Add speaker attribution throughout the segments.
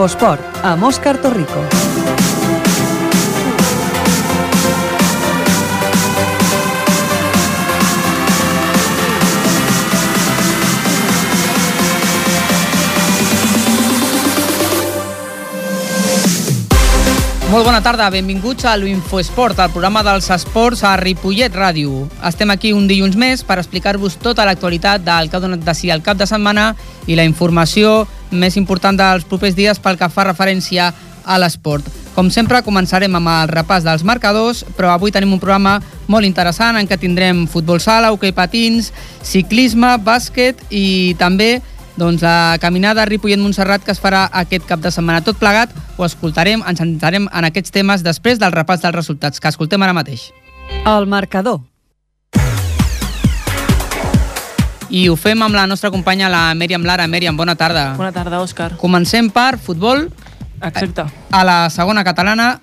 Speaker 1: Infosport, amb Òscar Torrico.
Speaker 2: Molt bona tarda, benvinguts a l'Infoesport, el programa dels esports a Ripollet Ràdio. Estem aquí un dilluns més per explicar-vos tota l'actualitat del que ha donat de si el cap de setmana i la informació més important dels propers dies pel que fa referència a l'esport. Com sempre, començarem amb el repàs dels marcadors, però avui tenim un programa molt interessant en què tindrem futbol sala, hoquei patins, ciclisme, bàsquet i també doncs, la caminada Ripollet-Montserrat que es farà aquest cap de setmana. Tot plegat ho escoltarem, ens centrarem en aquests temes després del repàs dels resultats, que escoltem ara mateix.
Speaker 1: El marcador.
Speaker 2: I ho fem amb la nostra companya, la Mèriam Lara. Mèriam, bona tarda.
Speaker 3: Bona tarda, Òscar.
Speaker 2: Comencem per futbol.
Speaker 3: Exacte.
Speaker 2: A la segona catalana,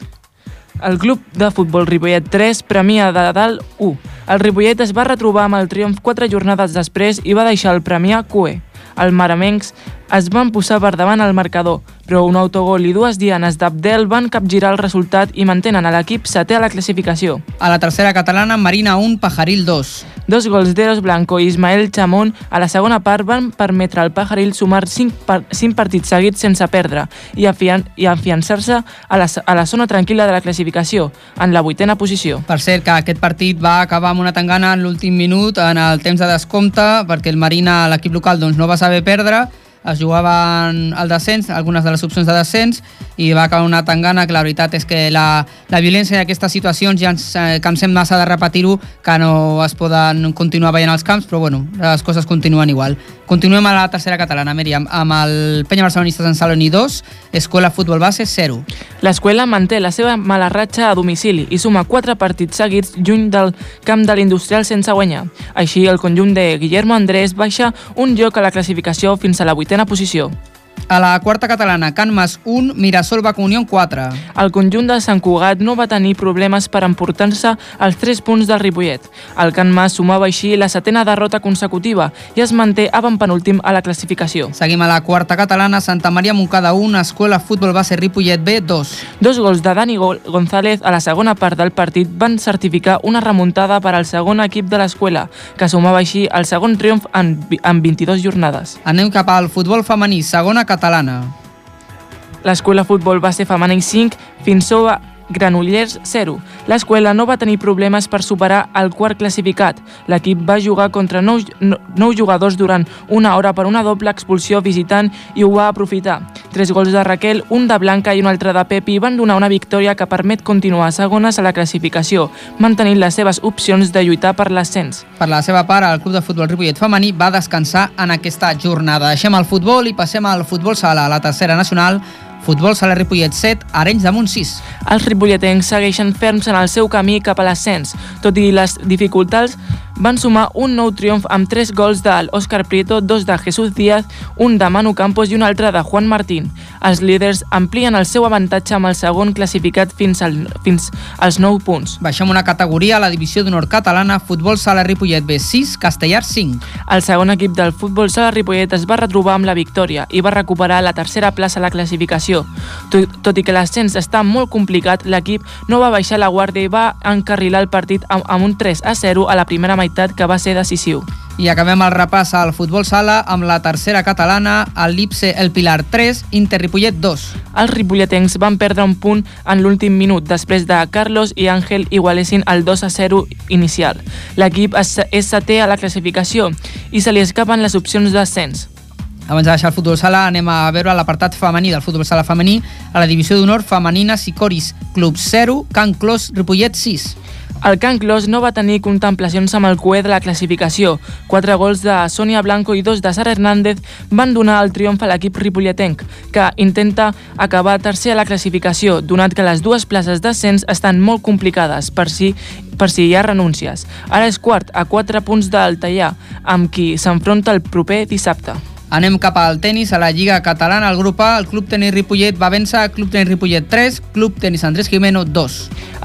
Speaker 3: El club de futbol Ripollet 3 premia de dalt 1. El Ripollet es va retrobar amb el triomf quatre jornades després i va deixar el premià QE. El Maramencs es van posar per davant el marcador, però un autogol i dues dianes d'Abdel van capgirar el resultat i mantenen a l'equip setè a la classificació.
Speaker 2: a la tercera catalana, Marina 1, Pajaril 2.
Speaker 3: Dos gols d'Eros Blanco i Ismael Chamón a la segona part van permetre al Pajaril sumar 5, par 5 partits seguits sense perdre i, afian i afiançar-se a, la, a la zona tranquil·la de la classificació, en la vuitena posició.
Speaker 2: Per cert, que aquest partit va acabar amb una tangana en l'últim minut, en el temps de descompte, perquè el Marina, l'equip local, doncs, no va saber perdre, es jugaven al descens, algunes de les opcions de descens, i va acabar una tangana que la veritat és que la, la violència d'aquestes situacions ja ens eh, cansem massa de repetir-ho, que no es poden continuar veient als camps, però bueno, les coses continuen igual. Continuem a la tercera catalana, Mèriam, amb el Penya Barcelonistes en Saloni 2, Escola Futbol Base 0.
Speaker 3: L'escola manté la seva mala ratxa a domicili i suma quatre partits seguits lluny del camp de l'Industrial sense guanyar. Així, el conjunt de Guillermo Andrés baixa un lloc a la classificació fins a la vuitena posició.
Speaker 2: A la quarta catalana, Can Mas 1, Mirasol Bac Unió 4.
Speaker 3: El conjunt de Sant Cugat no va tenir problemes per emportar-se els 3 punts del Ripollet. El Can Mas sumava així la setena derrota consecutiva i es manté avantpenúltim a la classificació.
Speaker 2: Seguim a la quarta catalana, Santa Maria Moncada 1, Escola Futbol Base Ripollet B 2.
Speaker 3: Dos gols de Dani González a la segona part del partit van certificar una remuntada per al segon equip de l'escola, que sumava així el segon triomf en, en 22 jornades.
Speaker 2: Anem cap al futbol femení, segona catalana.
Speaker 3: L'escola futbol va ser femení 5 fins Granollers 0. L'escola no va tenir problemes per superar el quart classificat. L'equip va jugar contra 9, 9 jugadors durant una hora per una doble expulsió visitant i ho va aprofitar. Tres gols de Raquel, un de Blanca i un altre de Pepi van donar una victòria que permet continuar segones a la classificació, mantenint les seves opcions de lluitar per l'ascens.
Speaker 2: Per la seva part, el Club de Futbol Ripollet Femení va descansar en aquesta jornada. Deixem el futbol i passem al futbol sala, a la tercera nacional, Futbol Sala Ripollet 7, Arenys de Munt 6.
Speaker 3: Els ripolletens segueixen ferms en el seu camí cap a l'ascens. Tot i les dificultats, van sumar un nou triomf amb tres gols d'Òscar Prieto, dos de Jesús Díaz, un de Manu Campos i un altre de Juan Martín. Els líders amplien el seu avantatge amb el segon classificat fins, al, fins als 9 punts.
Speaker 2: Baixem una categoria a la divisió d'honor catalana, Futbol Sala Ripollet B 6, Castellar 5.
Speaker 3: El segon equip del futbol sala Ripollet es va retrobar amb la victòria i va recuperar la tercera plaça a la classificació. Tot, tot i que l'ascens està molt complicat, l'equip no va baixar la guàrdia i va encarrilar el partit amb, amb un 3 a 0 a la primera meitat que va ser decisiu.
Speaker 2: I acabem el repàs al futbol sala amb la tercera catalana, el Lipse El Pilar 3, Inter Ripollet 2.
Speaker 3: Els ripolletens van perdre un punt en l'últim minut després de Carlos i Àngel igualessin el 2 a 0 inicial. L'equip és setè a la classificació i se li escapen les opcions d'ascens.
Speaker 2: Abans de deixar el futbol sala anem a veure l'apartat femení del futbol sala femení a la divisió d'honor femenina Sicoris Club 0, Can Clos Ripollet 6.
Speaker 3: El Can Clos no va tenir contemplacions amb el coer de la classificació. Quatre gols de Sònia Blanco i dos de Sara Hernández van donar el triomf a l'equip ripolletenc, que intenta acabar tercer a la classificació, donat que les dues places d'ascens estan molt complicades per si, per si hi ha renúncies. Ara és quart, a 4 punts del Tallà, amb qui s'enfronta el proper dissabte.
Speaker 2: Anem cap al tennis, a la Lliga Catalana, el grup A, el Club Tenis Ripollet va vèncer Club Tenis Ripollet 3, Club Tenis Andrés Jimeno 2.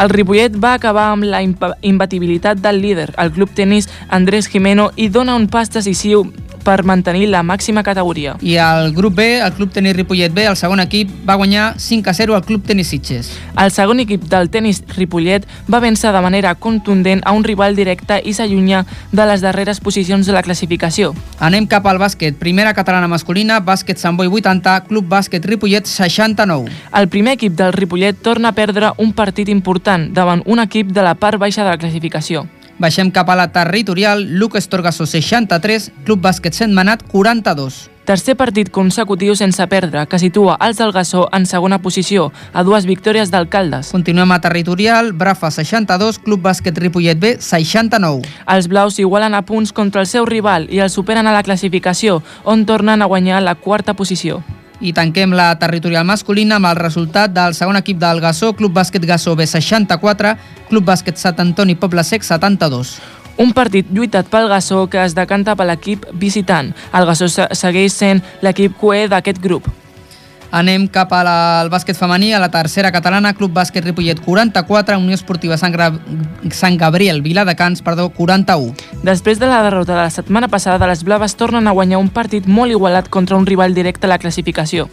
Speaker 3: El Ripollet va acabar amb la imbatibilitat del líder, el club tenis Andrés Jimeno, i dona un pas decisiu per mantenir la màxima categoria.
Speaker 2: I al grup B, el Club Tenis Ripollet B, el segon equip, va guanyar 5 a 0 al Club Tenis Sitges.
Speaker 3: El segon equip del tenis Ripollet va vèncer de manera contundent a un rival directe i s'allunya de les darreres posicions de la classificació.
Speaker 2: Anem cap al bàsquet. Primera catalana masculina, bàsquet Sant Boi 80, Club Bàsquet Ripollet 69.
Speaker 3: El primer equip del Ripollet torna a perdre un partit important davant un equip de la part baixa de la classificació.
Speaker 2: Baixem cap a la territorial, Lucas Torgasso 63, Club Bàsquet Sentmenat 42.
Speaker 3: Tercer partit consecutiu sense perdre, que situa els del Gassó en segona posició, a dues victòries d'alcaldes.
Speaker 2: Continuem a territorial, Brafa 62, Club Bàsquet Ripollet B 69.
Speaker 3: Els blaus igualen a punts contra el seu rival i el superen a la classificació, on tornen a guanyar la quarta posició.
Speaker 2: I tanquem la territorial masculina amb el resultat del segon equip del Gassó, Club Bàsquet Gassó B 64, Club Bàsquet Sant Antoni Poble Sec 72.
Speaker 3: Un partit lluitat pel Gassó que es decanta per l'equip visitant. El Gassó se- segueix sent l'equip cué d'aquest grup.
Speaker 2: Anem cap a la, al bàsquet femení, a la tercera catalana, Club Bàsquet Ripollet 44, Unió Esportiva Sant, Gra Sant Gabriel Viladecans, perdó, 41.
Speaker 3: Després de la derrota de la setmana passada, les blaves tornen a guanyar un partit molt igualat contra un rival directe a la classificació.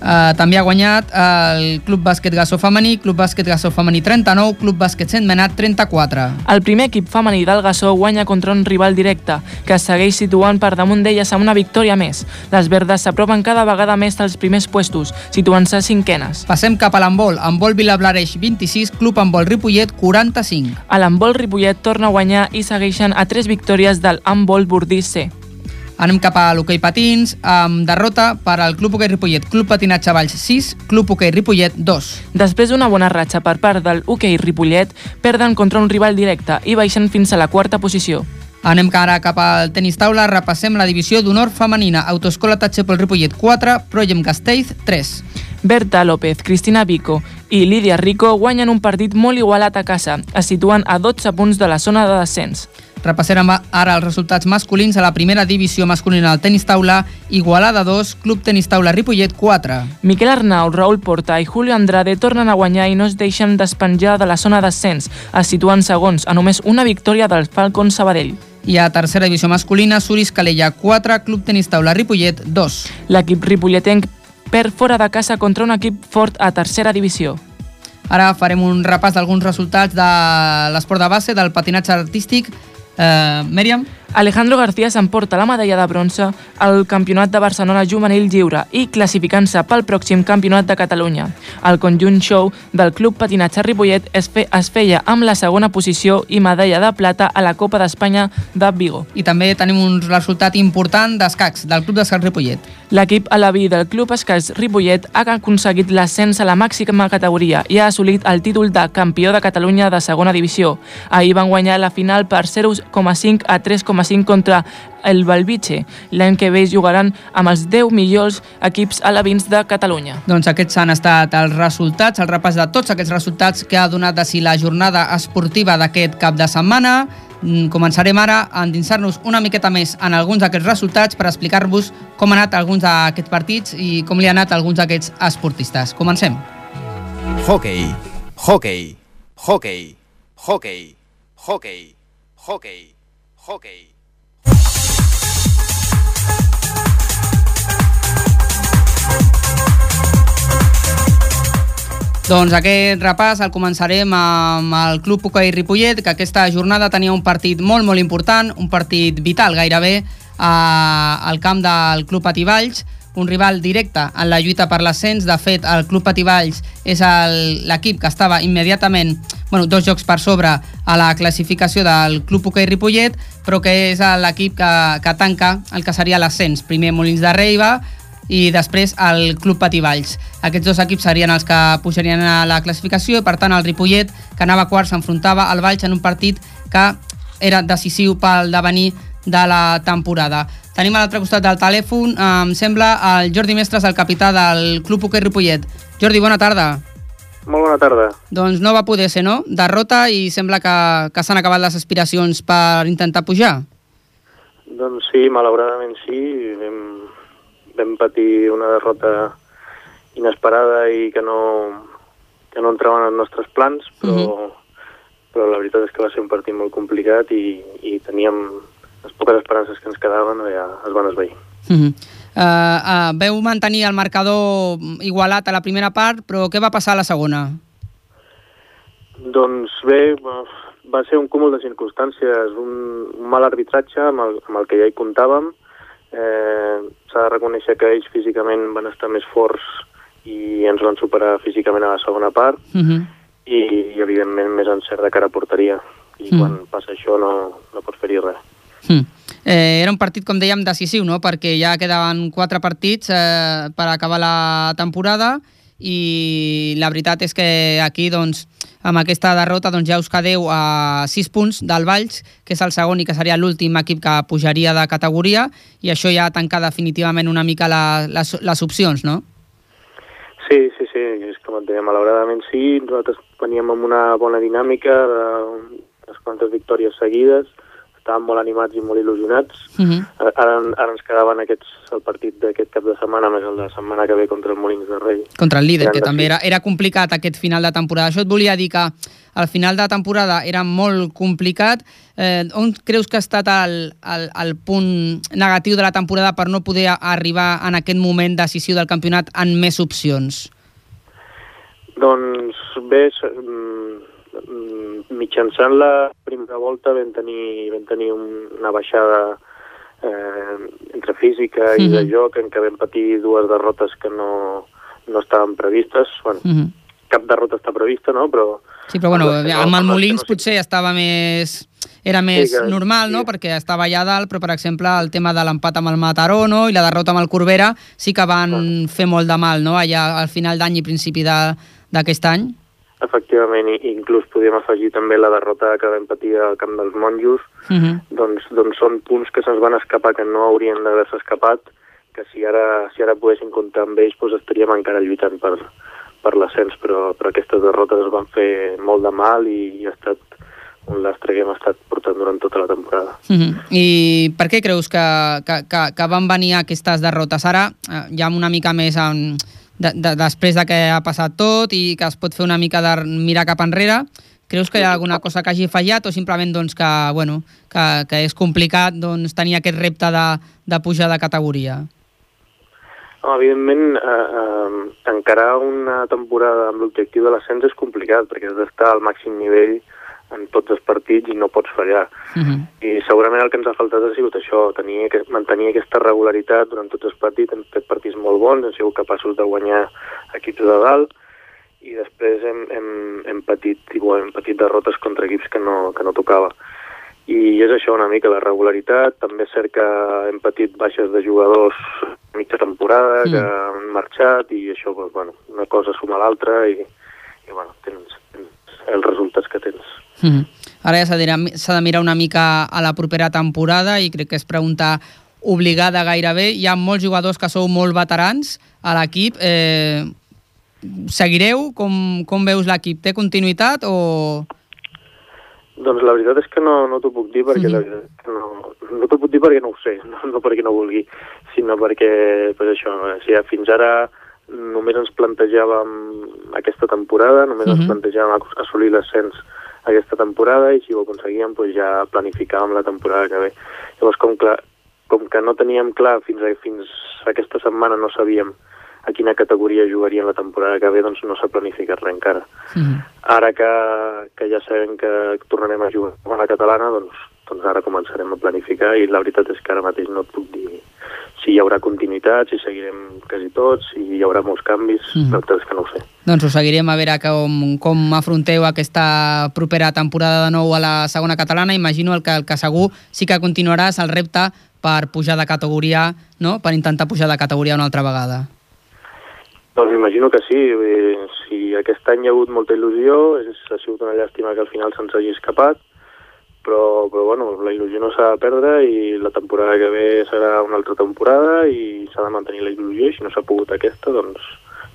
Speaker 2: Uh, també ha guanyat el Club Bàsquet Gassó Femení, Club Bàsquet Gassó Femení 39, Club Bàsquet Sentmenat 34.
Speaker 3: El primer equip femení del Gassó guanya contra un rival directe, que es segueix situant per damunt d'elles amb una victòria més. Les verdes s'apropen cada vegada més als primers puestos, situant-se cinquenes.
Speaker 2: Passem cap a l'handbol. Handbol Vilablareix 26, Club Handbol Ripollet 45.
Speaker 3: A l'handbol Ripollet torna a guanyar i segueixen a tres victòries del handbol Bordís C.
Speaker 2: Anem cap a l'hoquei patins, amb derrota per al Club Hoquei Ripollet, Club Patinatge Valls 6, Club Hoquei Ripollet 2.
Speaker 3: Després d'una bona ratxa per part del hoquei Ripollet, perden contra un rival directe i baixen fins a la quarta posició.
Speaker 2: Anem ara cap al tenis taula, repassem la divisió d'honor femenina. Autoescola Tatxepol Ripollet 4, Proyem Gasteiz 3.
Speaker 3: Berta López, Cristina Vico i Lídia Rico guanyen un partit molt igualat a casa. Es situen a 12 punts de la zona de descens.
Speaker 2: Repassarem ara els resultats masculins a la primera divisió masculina del tenis taula, Igualada 2, Club Tenis Taula Ripollet 4.
Speaker 3: Miquel Arnau, Raúl Porta i Julio Andrade tornen a guanyar i no es deixen despenjar de la zona d'ascens, es situen segons a només una victòria del Falcon Sabadell.
Speaker 2: I a tercera divisió masculina, Suris Calella 4, Club Tenis Taula Ripollet 2.
Speaker 3: L'equip ripolletenc perd fora de casa contra un equip fort a tercera divisió.
Speaker 2: Ara farem un repàs d'alguns resultats de l'esport de base, del patinatge artístic. Eh, Mèriam?
Speaker 3: Alejandro García s'emporta la medalla de bronze al Campionat de Barcelona Juvenil Lliure i classificant-se pel pròxim Campionat de Catalunya. El conjunt show del Club Patinatge Ripollet es, fe, es feia amb la segona posició i medalla de plata a la Copa d'Espanya de Vigo.
Speaker 2: I també tenim un resultat important d'escacs, del Club d'Escacs Ripollet.
Speaker 3: L'equip alaví del Club Escacs Ripollet ha aconseguit l'ascens a la màxima categoria i ha assolit el títol de campió de Catalunya de segona divisió. Ahir van guanyar la final per 0,5 a 3,5 contra el Balbiche. L'any que ve jugaran amb els 10 millors equips alevins de Catalunya.
Speaker 2: Doncs aquests han estat els resultats, el repàs de tots aquests resultats que ha donat de si la jornada esportiva d'aquest cap de setmana. Mm, Començarem ara a endinsar-nos una miqueta més en alguns d'aquests resultats per explicar-vos com han anat alguns d'aquests partits i com li ha anat alguns d'aquests esportistes. Comencem.
Speaker 4: Hockey, hockey, hockey, hockey, hockey, hockey, hockey.
Speaker 2: Doncs aquest repàs el començarem amb el Club Hoquei Ripollet, que aquesta jornada tenia un partit molt, molt important, un partit vital gairebé eh, al camp del Club Pativalls, un rival directe en la lluita per l'ascens. De fet, el Club Pativalls és l'equip que estava immediatament bueno, dos jocs per sobre a la classificació del Club Hoquei Ripollet, però que és l'equip que, que tanca el que seria l'ascens. Primer Molins de Reiva, i després el Club Pativalls. Aquests dos equips serien els que pujarien a la classificació i per tant el Ripollet, que anava quart, s'enfrontava al Valls en un partit que era decisiu pel devenir de la temporada. Tenim a l'altre costat del telèfon, em sembla, el Jordi Mestres, el capità del Club Hoquei Ripollet. Jordi, bona tarda.
Speaker 5: Molt bona tarda.
Speaker 2: Doncs no va poder ser, no? Derrota i sembla que, que s'han acabat les aspiracions per intentar pujar.
Speaker 5: Doncs sí, malauradament sí. Vam, vam patir una derrota inesperada i que no, que no entrava en els nostres plans, però, però la veritat és que va ser un partit molt complicat i, i teníem les poques esperances que ens quedaven ja es van esveir.
Speaker 2: Uh -huh. uh, uh, veu mantenir el marcador igualat a la primera part, però què va passar a la segona?
Speaker 5: Doncs bé, va ser un cúmul de circumstàncies, un, un mal arbitratge amb el, amb el que ja hi comptàvem. Eh, S'ha de reconèixer que ells físicament van estar més forts i ens van superar físicament a la segona part
Speaker 2: Uh -huh.
Speaker 5: i, i evidentment més encert de cara a porteria. I
Speaker 2: Mm.
Speaker 5: quan passa això no, no pots fer-hi res.
Speaker 2: Mm. Eh, era un partit, com dèiem, decisiu, no? perquè ja quedaven quatre partits eh, per acabar la temporada i la veritat és que aquí, doncs, amb aquesta derrota, doncs, ja us quedeu a 6 punts del Valls, que és el segon i que seria l'últim equip que pujaria de categoria, i això ja tanca definitivament una mica la, les, les opcions, no?
Speaker 5: Sí, sí, sí, és et deia, malauradament sí, nosaltres veníem amb una bona dinàmica, de unes quantes victòries seguides, estàvem molt animats i molt il·lusionats.
Speaker 2: Uh -huh.
Speaker 5: Ara, ara ens quedaven aquests, el partit d'aquest cap de setmana, més el de la setmana que ve contra el Molins de Rei.
Speaker 2: Contra el líder, que també era, era complicat aquest final de temporada. Això et volia dir que al final de temporada era molt complicat. Eh, on creus que ha estat el, el, el punt negatiu de la temporada per no poder arribar en aquest moment decisiu del campionat en més opcions?
Speaker 5: Doncs bé, mm, mitjançant la primera volta vam tenir, vam tenir un, una baixada eh, entre física i de
Speaker 2: Mhm.
Speaker 5: joc en què vam patir dues derrotes que no, no estaven previstes. Bueno,
Speaker 2: Uh -huh.
Speaker 5: cap derrota està prevista, no? Però
Speaker 2: Sí, però bueno,
Speaker 5: amb
Speaker 2: el Molins potser estava més... Era més
Speaker 5: que-
Speaker 2: normal, no?,
Speaker 5: sí.
Speaker 2: perquè estava allà dalt, però, per exemple, el tema de l'empat amb el Mataró no? i la derrota amb el Corbera sí que van fer molt de mal, no?, allà al final d'any i principi d'aquest any.
Speaker 5: Efectivament, i inclús podríem afegir també la derrota que vam patir al camp dels monjos,
Speaker 2: Uh -huh.
Speaker 5: doncs, doncs són punts que se'ns van escapar que no haurien d'haver-se escapat, que si ara, si ara poguéssim comptar amb ells doncs estaríem encara lluitant per, per l'ascens, però, però aquestes derrotes es van fer molt de mal i, i ha estat un lastre que hem estat portant durant tota la temporada.
Speaker 2: Uh -huh. I per què creus que, que, que, que van venir aquestes derrotes? Ara, eh, ja una mica més en, de, de, després de que ha passat tot i que es pot fer una mica de mirar cap enrere, creus que hi ha alguna cosa que hagi fallat o simplement doncs, que, bueno, que, que és complicat doncs, tenir aquest repte de, de pujar de categoria?
Speaker 5: No, evidentment, eh, eh, encarar una temporada amb l'objectiu de l'ascens és complicat, perquè has d'estar al màxim nivell en tots els partits i no pots fallar.
Speaker 2: Uh -huh.
Speaker 5: I segurament el que ens ha faltat ha sigut això, tenir, mantenir aquesta regularitat durant tots els partits, hem fet partits molt bons, hem sigut capaços de guanyar equips de dalt, i després hem, hem, hem, patit, igual, hem patit derrotes contra equips que no, que no tocava. I és això una mica, la regularitat, també és cert que hem patit baixes de jugadors mitja temporada,
Speaker 2: Mm.
Speaker 5: que han marxat, i això, doncs, bueno, una cosa suma l'altra, i, i bueno, tens, tens els resultats que tens.
Speaker 2: Uh -huh. Ara ja s'ha de, mirar- s'ha de mirar una mica a la propera temporada i crec que és pregunta obligada gairebé. Hi ha molts jugadors que sou molt veterans a l'equip. Eh, seguireu? Com, com veus l'equip? Té continuïtat o...?
Speaker 5: Doncs la veritat és que no, no t'ho puc dir perquè
Speaker 2: Mhm.
Speaker 5: la veritat és que no, no t'ho puc dir perquè no ho sé, no, no perquè no vulgui, sinó perquè, pues això, o sigui, fins ara només ens plantejàvem aquesta temporada, només
Speaker 2: Mhm.
Speaker 5: ens plantejàvem ac- assolir l'ascens aquesta temporada i si ho aconseguíem pues ja planificàvem la temporada que ve. Llavors, com, clar, com que no teníem clar fins, a, fins a aquesta setmana no sabíem a quina categoria jugaríem la temporada que ve, doncs no s'ha planificat res encara.
Speaker 2: -huh.
Speaker 5: Ara que, que ja sabem que tornarem a jugar a la catalana, doncs, doncs ara començarem a planificar i la veritat és que ara mateix no et puc dir si hi haurà continuïtat, si seguirem quasi tots, si hi haurà molts canvis,
Speaker 2: Mhm.
Speaker 5: la veritat és que no ho sé.
Speaker 2: Doncs ho seguirem a veure com, com afronteu aquesta propera temporada de nou a la segona catalana. Imagino el que, el que segur sí que continuaràs el repte per pujar de categoria, no? per intentar pujar de categoria una altra vegada.
Speaker 5: Doncs m'imagino que sí, eh, si aquest any hi ha hagut molta il·lusió, és, ha sigut una llàstima que al final se'ns hagi escapat, però, però bueno, la il·lusió no s'ha de perdre i la temporada que ve serà una altra temporada i s'ha de mantenir la il·lusió i si no s'ha pogut aquesta, doncs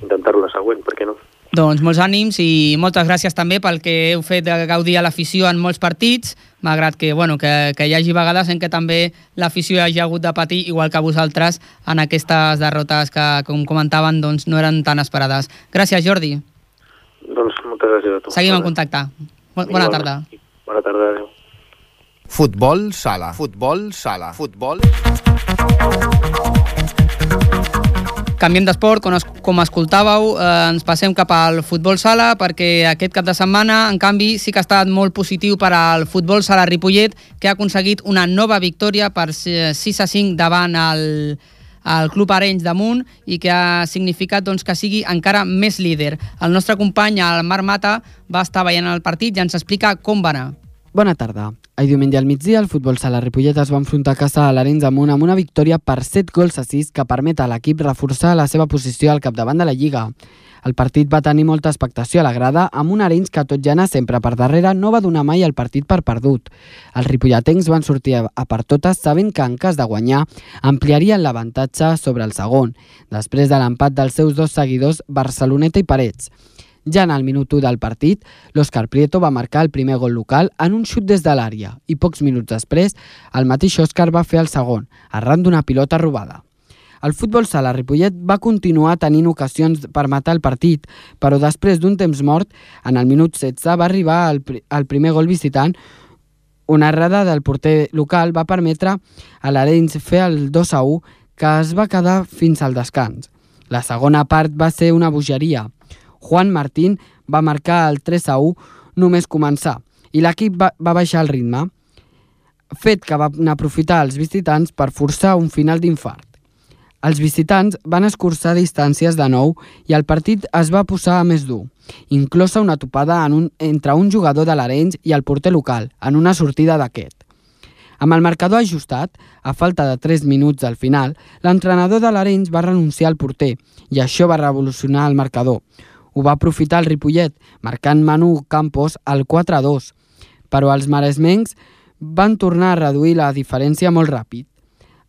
Speaker 5: intentar-ho la següent, per què no?
Speaker 2: Doncs molts ànims i moltes gràcies també pel que heu fet de gaudir a l'afició en molts partits, malgrat que, bueno, que, que hi hagi vegades en què també l'afició hagi hagut de patir, igual que vosaltres, en aquestes derrotes que, com comentaven, doncs, no eren tan esperades. Gràcies, Jordi.
Speaker 5: Doncs moltes gràcies a tu.
Speaker 2: Seguim en contacte. Bo- Bona
Speaker 5: Igualment.
Speaker 2: tarda.
Speaker 5: Bona tarda, adéu.
Speaker 4: Futbol sala. Futbol sala. Futbol...
Speaker 2: Canviem d'esport, com, es, com escoltàveu, eh, ens passem cap al futbol sala perquè aquest cap de setmana, en canvi, sí que ha estat molt positiu per al futbol sala Ripollet, que ha aconseguit una nova victòria per 6 a 5 davant el, el Club Arenys damunt i que ha significat doncs, que sigui encara més líder. El nostre company, el Marc Mata, va estar veient el partit i ens explica com va anar.
Speaker 6: Bona tarda. Ahir diumenge al migdia, el futbol sala Ripollet es va enfrontar a casa a l'Arenys Amunt amb una victòria per 7 gols a 6 que permet a l'equip reforçar la seva posició al capdavant de la Lliga. El partit va tenir molta expectació a la grada, amb un Arenys que tot ja anar sempre per darrere no va donar mai el partit per perdut. Els ripolletens van sortir a per totes sabent que en cas de guanyar ampliarien l'avantatge sobre el segon, després de l'empat dels seus dos seguidors Barceloneta i Parets. Ja en el minut 1 del partit, l'Òscar Prieto va marcar el primer gol local en un xut des de l'àrea i pocs minuts després el mateix Òscar va fer el segon, arran d'una pilota robada. El futbol sala Ripollet va continuar tenint ocasions per matar el partit, però després d'un temps mort, en el minut 16 va arribar el, el primer gol visitant una errada del porter local va permetre a l'Arenys fer el 2 a 1 que es va quedar fins al descans. La segona part va ser una bogeria. Juan Martín va marcar el 3 a 1 només començar i l'equip va, va baixar el ritme, fet que van aprofitar els visitants per forçar un final d'infart. Els visitants van escurçar distàncies de nou i el partit es va posar a més dur, inclosa una topada en un, entre un jugador de l'Arenys i el porter local, en una sortida d'aquest. Amb el marcador ajustat, a falta de 3 minuts al final, l'entrenador de l'Arenys va renunciar al porter i això va revolucionar el marcador, ho va aprofitar el Ripollet, marcant Manu Campos al 4-2, però els maresmencs van tornar a reduir la diferència molt ràpid.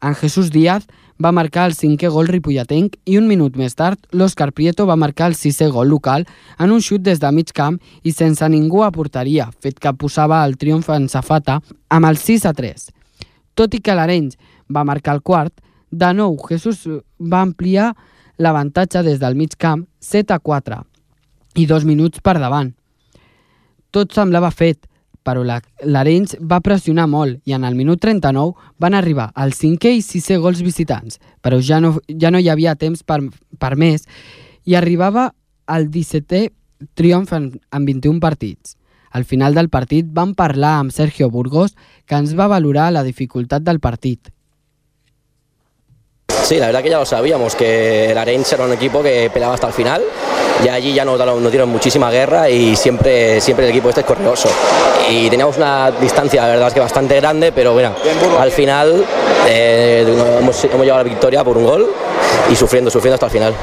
Speaker 6: En Jesús Díaz va marcar el cinquè gol ripolletenc i un minut més tard l'Òscar Prieto va marcar el sisè gol local en un xut des de mig camp i sense ningú a porteria, fet que posava el triomf en safata amb el 6 a 3. Tot i que l'Arenys va marcar el quart, de nou Jesús va ampliar l'avantatge des del mig camp 7 a 4 i dos minuts per davant. Tot semblava fet, però l'Arenys va pressionar molt i en el minut 39 van arribar al cinquè i sisè gols visitants, però ja no, ja no hi havia temps per, per més i arribava al 17è triomf en, en 21 partits. Al final del partit vam parlar amb Sergio Burgos, que ens va valorar la dificultat del partit.
Speaker 7: Sí, la verdad que ya lo sabíamos, que el Arenys era un equipo que peleaba hasta el final y allí ya nos, nos dieron muchísima guerra y siempre, siempre el equipo este es correoso. Y teníamos una distancia, la verdad es que bastante grande, pero bueno, al final eh, hemos, hemos llevado la victoria por un gol y sufriendo, sufriendo hasta el final.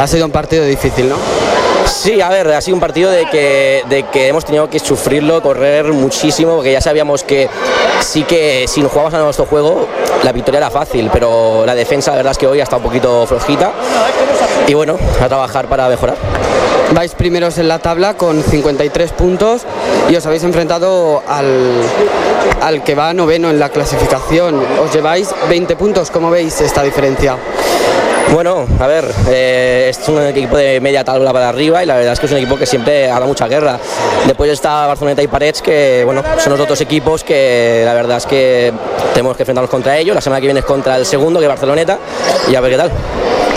Speaker 6: Ha sido un partido difícil, ¿no?
Speaker 7: Sí, a ver, ha sido un partido de que, de que hemos tenido que sufrirlo, correr muchísimo, porque ya sabíamos que sí que si nos jugamos a nuestro juego, la victoria era fácil, pero la defensa, la verdad es que hoy ha estado un poquito flojita. Y bueno, a trabajar para mejorar.
Speaker 6: Vais primeros en la tabla con 53 puntos y os habéis enfrentado al, al que va noveno en la clasificación. Os lleváis 20 puntos, ¿cómo veis esta diferencia?
Speaker 7: Bueno, a ver, eh, es un equipo de media tabla para arriba y la verdad es que es un equipo que siempre ha dado mucha guerra. Después está Barceloneta y Parets, que bueno, son los otros equipos que la verdad es que tenemos que enfrentarnos contra ellos. La semana que viene es contra el segundo, que es Barceloneta, y a ver qué tal.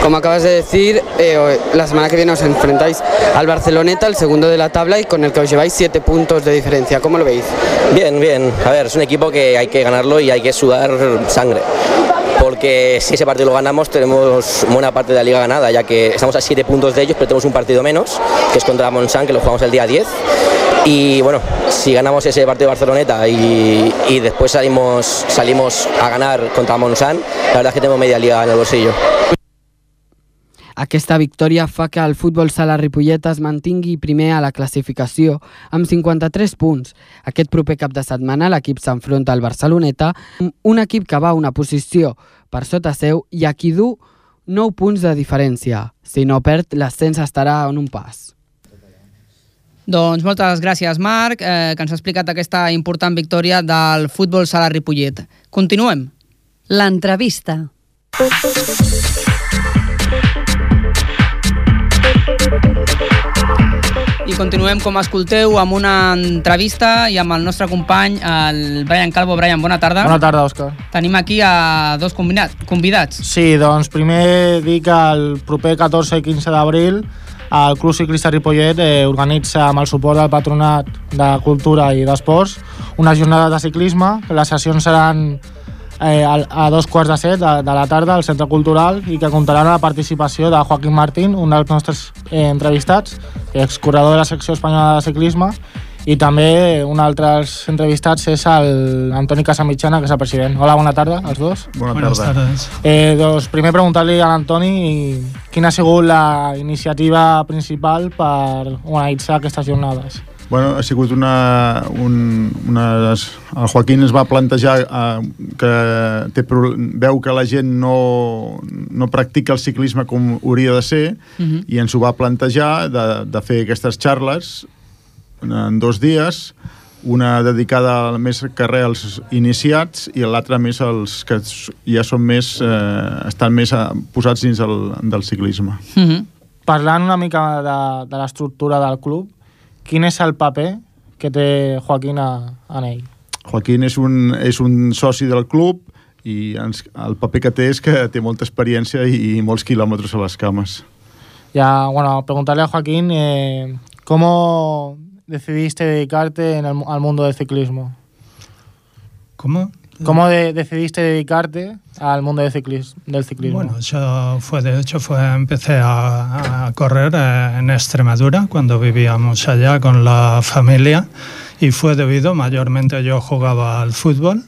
Speaker 6: Como acabas de decir, eh, la semana que viene os enfrentáis al Barceloneta, el segundo de la tabla, y con el que os lleváis 7 puntos de diferencia. ¿Cómo lo veis?
Speaker 7: Bien, bien. A ver, es un equipo que hay que ganarlo y hay que sudar sangre porque si ese partido lo ganamos tenemos buena parte de la liga ganada, ya que estamos a 7 puntos de ellos, pero tenemos un partido menos, que es contra Monsan, que lo jugamos el día 10. Y bueno, si ganamos ese partido de Barceloneta y, y después salimos, salimos a ganar contra Monsan, la verdad es que tenemos media liga en el bolsillo.
Speaker 6: Aquesta victòria fa que el futbol sala Ripollet es mantingui primer a la classificació amb 53 punts. Aquest proper cap de setmana l'equip s'enfronta al Barceloneta, un equip que va a una posició per sota seu i a qui du 9 punts de diferència. Si no perd, l'ascens estarà en un pas.
Speaker 2: Doncs moltes gràcies, Marc, eh, que ens ha explicat aquesta important victòria del futbol sala Ripollet. Continuem.
Speaker 1: L'entrevista.
Speaker 2: Continuem, com escolteu, amb una entrevista i amb el nostre company, el Brian Calvo. Brian, bona tarda.
Speaker 8: Bona tarda, Òscar.
Speaker 2: Tenim aquí a dos convidats.
Speaker 8: Sí, doncs primer dic que el proper 14 i 15 d'abril el Club Ciclista Ripollet eh, organitza amb el suport del Patronat de Cultura i d'Esports una jornada de ciclisme, les sessions seran eh, a, a dos quarts de set de, de la tarda al Centre Cultural i que comptaran amb la participació de Joaquín Martín, un dels nostres eh, entrevistats, excorredor de la secció espanyola de ciclisme, i també un altre dels entrevistats és el Antoni Casamitjana, que és el president. Hola, bona tarda als dos.
Speaker 9: Bona
Speaker 10: Buenas
Speaker 9: tarda.
Speaker 10: tardes.
Speaker 8: Eh, doncs primer preguntar-li a l'Antoni quina ha sigut la iniciativa principal per organitzar aquestes jornades.
Speaker 9: Bueno, ha sigut una... Un, una el Joaquín es va plantejar eh, que té, veu que la gent no, no practica el ciclisme com hauria de ser
Speaker 2: Uh -huh.
Speaker 9: i ens ho va plantejar de, de fer aquestes xarles en dos dies una dedicada més carrer als iniciats i l'altra més als que ja són més eh, estan més eh, posats dins el, del ciclisme.
Speaker 2: Uh -huh.
Speaker 8: Parlant una mica de, de l'estructura del club, quin és el paper que té Joaquín a, en ell?
Speaker 9: Joaquín és un, és un soci del club i ens, el paper que té és que té molta experiència i, i molts quilòmetres a les cames.
Speaker 8: Ya, bueno, preguntarle a Joaquín eh, cómo decidiste dedicarte en el- al mundo del ciclismo.
Speaker 10: ¿Cómo?
Speaker 8: ¿Cómo de- decidiste dedicarte al mundo del, ciclis- del ciclismo?
Speaker 10: Bueno, yo fue, de hecho, fue, empecé a, a correr eh, en Extremadura cuando vivíamos allá con la familia y fue debido, mayormente yo jugaba al fútbol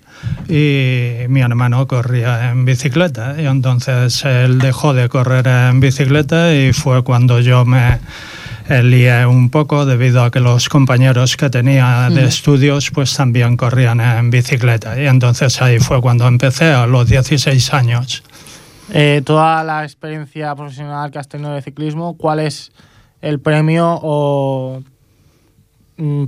Speaker 10: y mi hermano corría en bicicleta y entonces él dejó de correr en bicicleta y fue cuando yo me lié un poco debido a que los compañeros que tenía de estudios pues también corrían en bicicleta y entonces ahí fue cuando empecé a los 16 años.
Speaker 8: Eh, toda la experiencia profesional que has tenido de ciclismo, ¿cuál es el premio o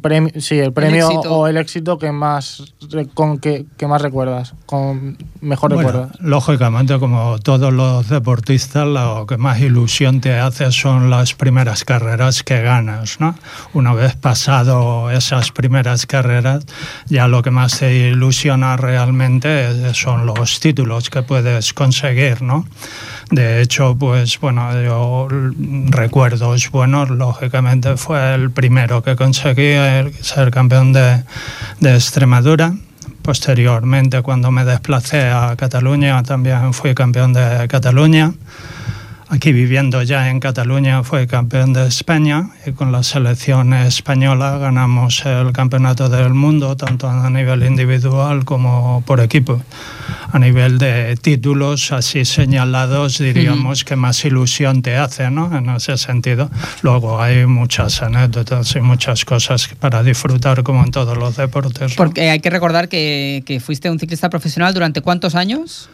Speaker 8: premio, sí, el premio o el éxito que más con que, que más recuerdas, con mejor
Speaker 10: Bueno,
Speaker 8: recuerdas?
Speaker 10: lógicamente, como todos los deportistas, lo que más ilusión te hace son las primeras carreras que ganas, ¿no? Una vez pasado esas primeras carreras, ya lo que más te ilusiona realmente son los títulos que puedes conseguir, ¿no? De hecho, pues bueno, yo recuerdos buenos, lógicamente fue el primero que conseguí, ser campeón de, de Extremadura. Posteriormente, cuando me desplacé a Cataluña, también fui campeón de Cataluña. Aquí viviendo ya en Cataluña fui campeón de España y con la selección española ganamos el campeonato del mundo, tanto a nivel individual como por equipo. A nivel de títulos así señalados, diríamos que más ilusión te hace, ¿no? En ese sentido. Luego hay muchas anécdotas y muchas cosas para disfrutar como en todos los deportes. ¿no?
Speaker 2: Porque hay que recordar que, que fuiste un ciclista profesional durante cuántos años?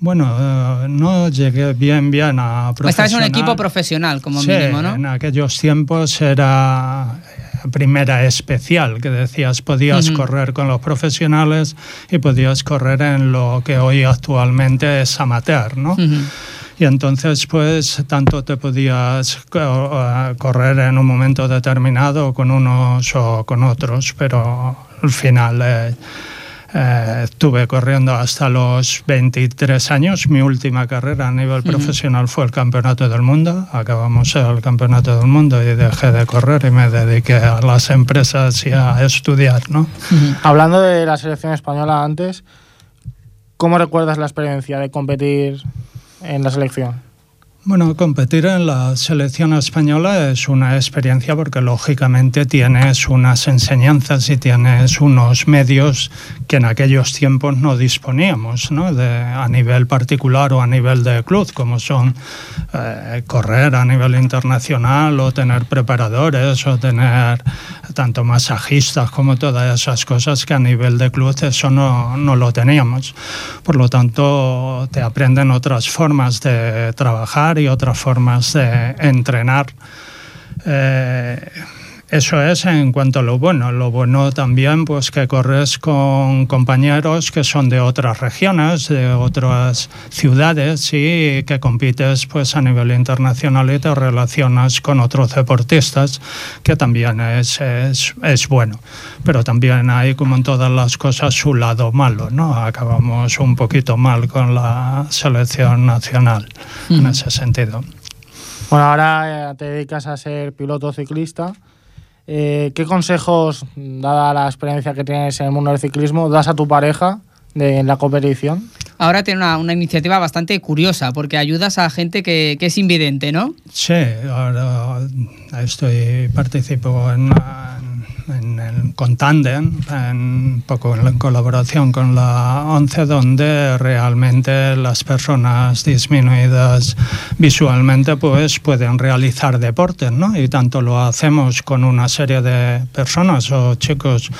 Speaker 10: Bueno, eh, no llegué bien, bien a profesional.
Speaker 2: Estabas en un equipo profesional, como
Speaker 10: Sí,
Speaker 2: mínimo, ¿no?
Speaker 10: en aquellos tiempos era eh, primera especial, que decías, podías
Speaker 2: Ujú.
Speaker 10: correr con los profesionales y podías correr en lo que hoy actualmente es amateur, ¿no?
Speaker 2: Ujú.
Speaker 10: Y entonces, pues, tanto te podías eh, correr en un momento determinado con unos o con otros, pero al final eh, eh, estuve corriendo hasta los 23 años. Mi última carrera a nivel profesional fue el Campeonato del Mundo. Acabamos el Campeonato del Mundo y dejé de correr y me dediqué a las empresas y a estudiar, ¿no?
Speaker 8: Hablando de la selección española antes, ¿cómo recuerdas la experiencia de competir en la selección?
Speaker 10: Bueno, competir en la selección española es una experiencia porque lógicamente tienes unas enseñanzas y tienes unos medios que en aquellos tiempos no disponíamos, ¿no? De, a nivel particular o a nivel de club, como son eh, correr a nivel internacional o tener preparadores o tener tanto masajistas como todas esas cosas que a nivel de club eso no, no lo teníamos. Por lo tanto, te aprenden otras formas de trabajar y otras formas de entrenar. Eh, Eso es en cuanto a lo bueno. Lo bueno también, pues que corres con compañeros que son de otras regiones, de otras ciudades y que compites pues a nivel internacional y te relacionas con otros deportistas, que también es, es, es bueno. Pero también hay, como en todas las cosas, su lado malo, ¿no? Acabamos un poquito mal con la selección nacional en ese sentido.
Speaker 8: Bueno, ahora eh, te dedicas a ser piloto ciclista. Eh, ¿Qué consejos, dada la experiencia que tienes en el mundo del ciclismo, das a tu pareja de la competición?
Speaker 2: Ahora tiene una, una iniciativa bastante curiosa porque ayudas a gente que, que es invidente, ¿no?
Speaker 10: Sí, ahora estoy participo en, una- en el, con Tandem, en, poco en, la- en colaboración con la ONCE, donde realmente las personas disminuidas visualmente pues pueden realizar deportes, ¿no? Y tanto lo hacemos con una serie de personas o chicos,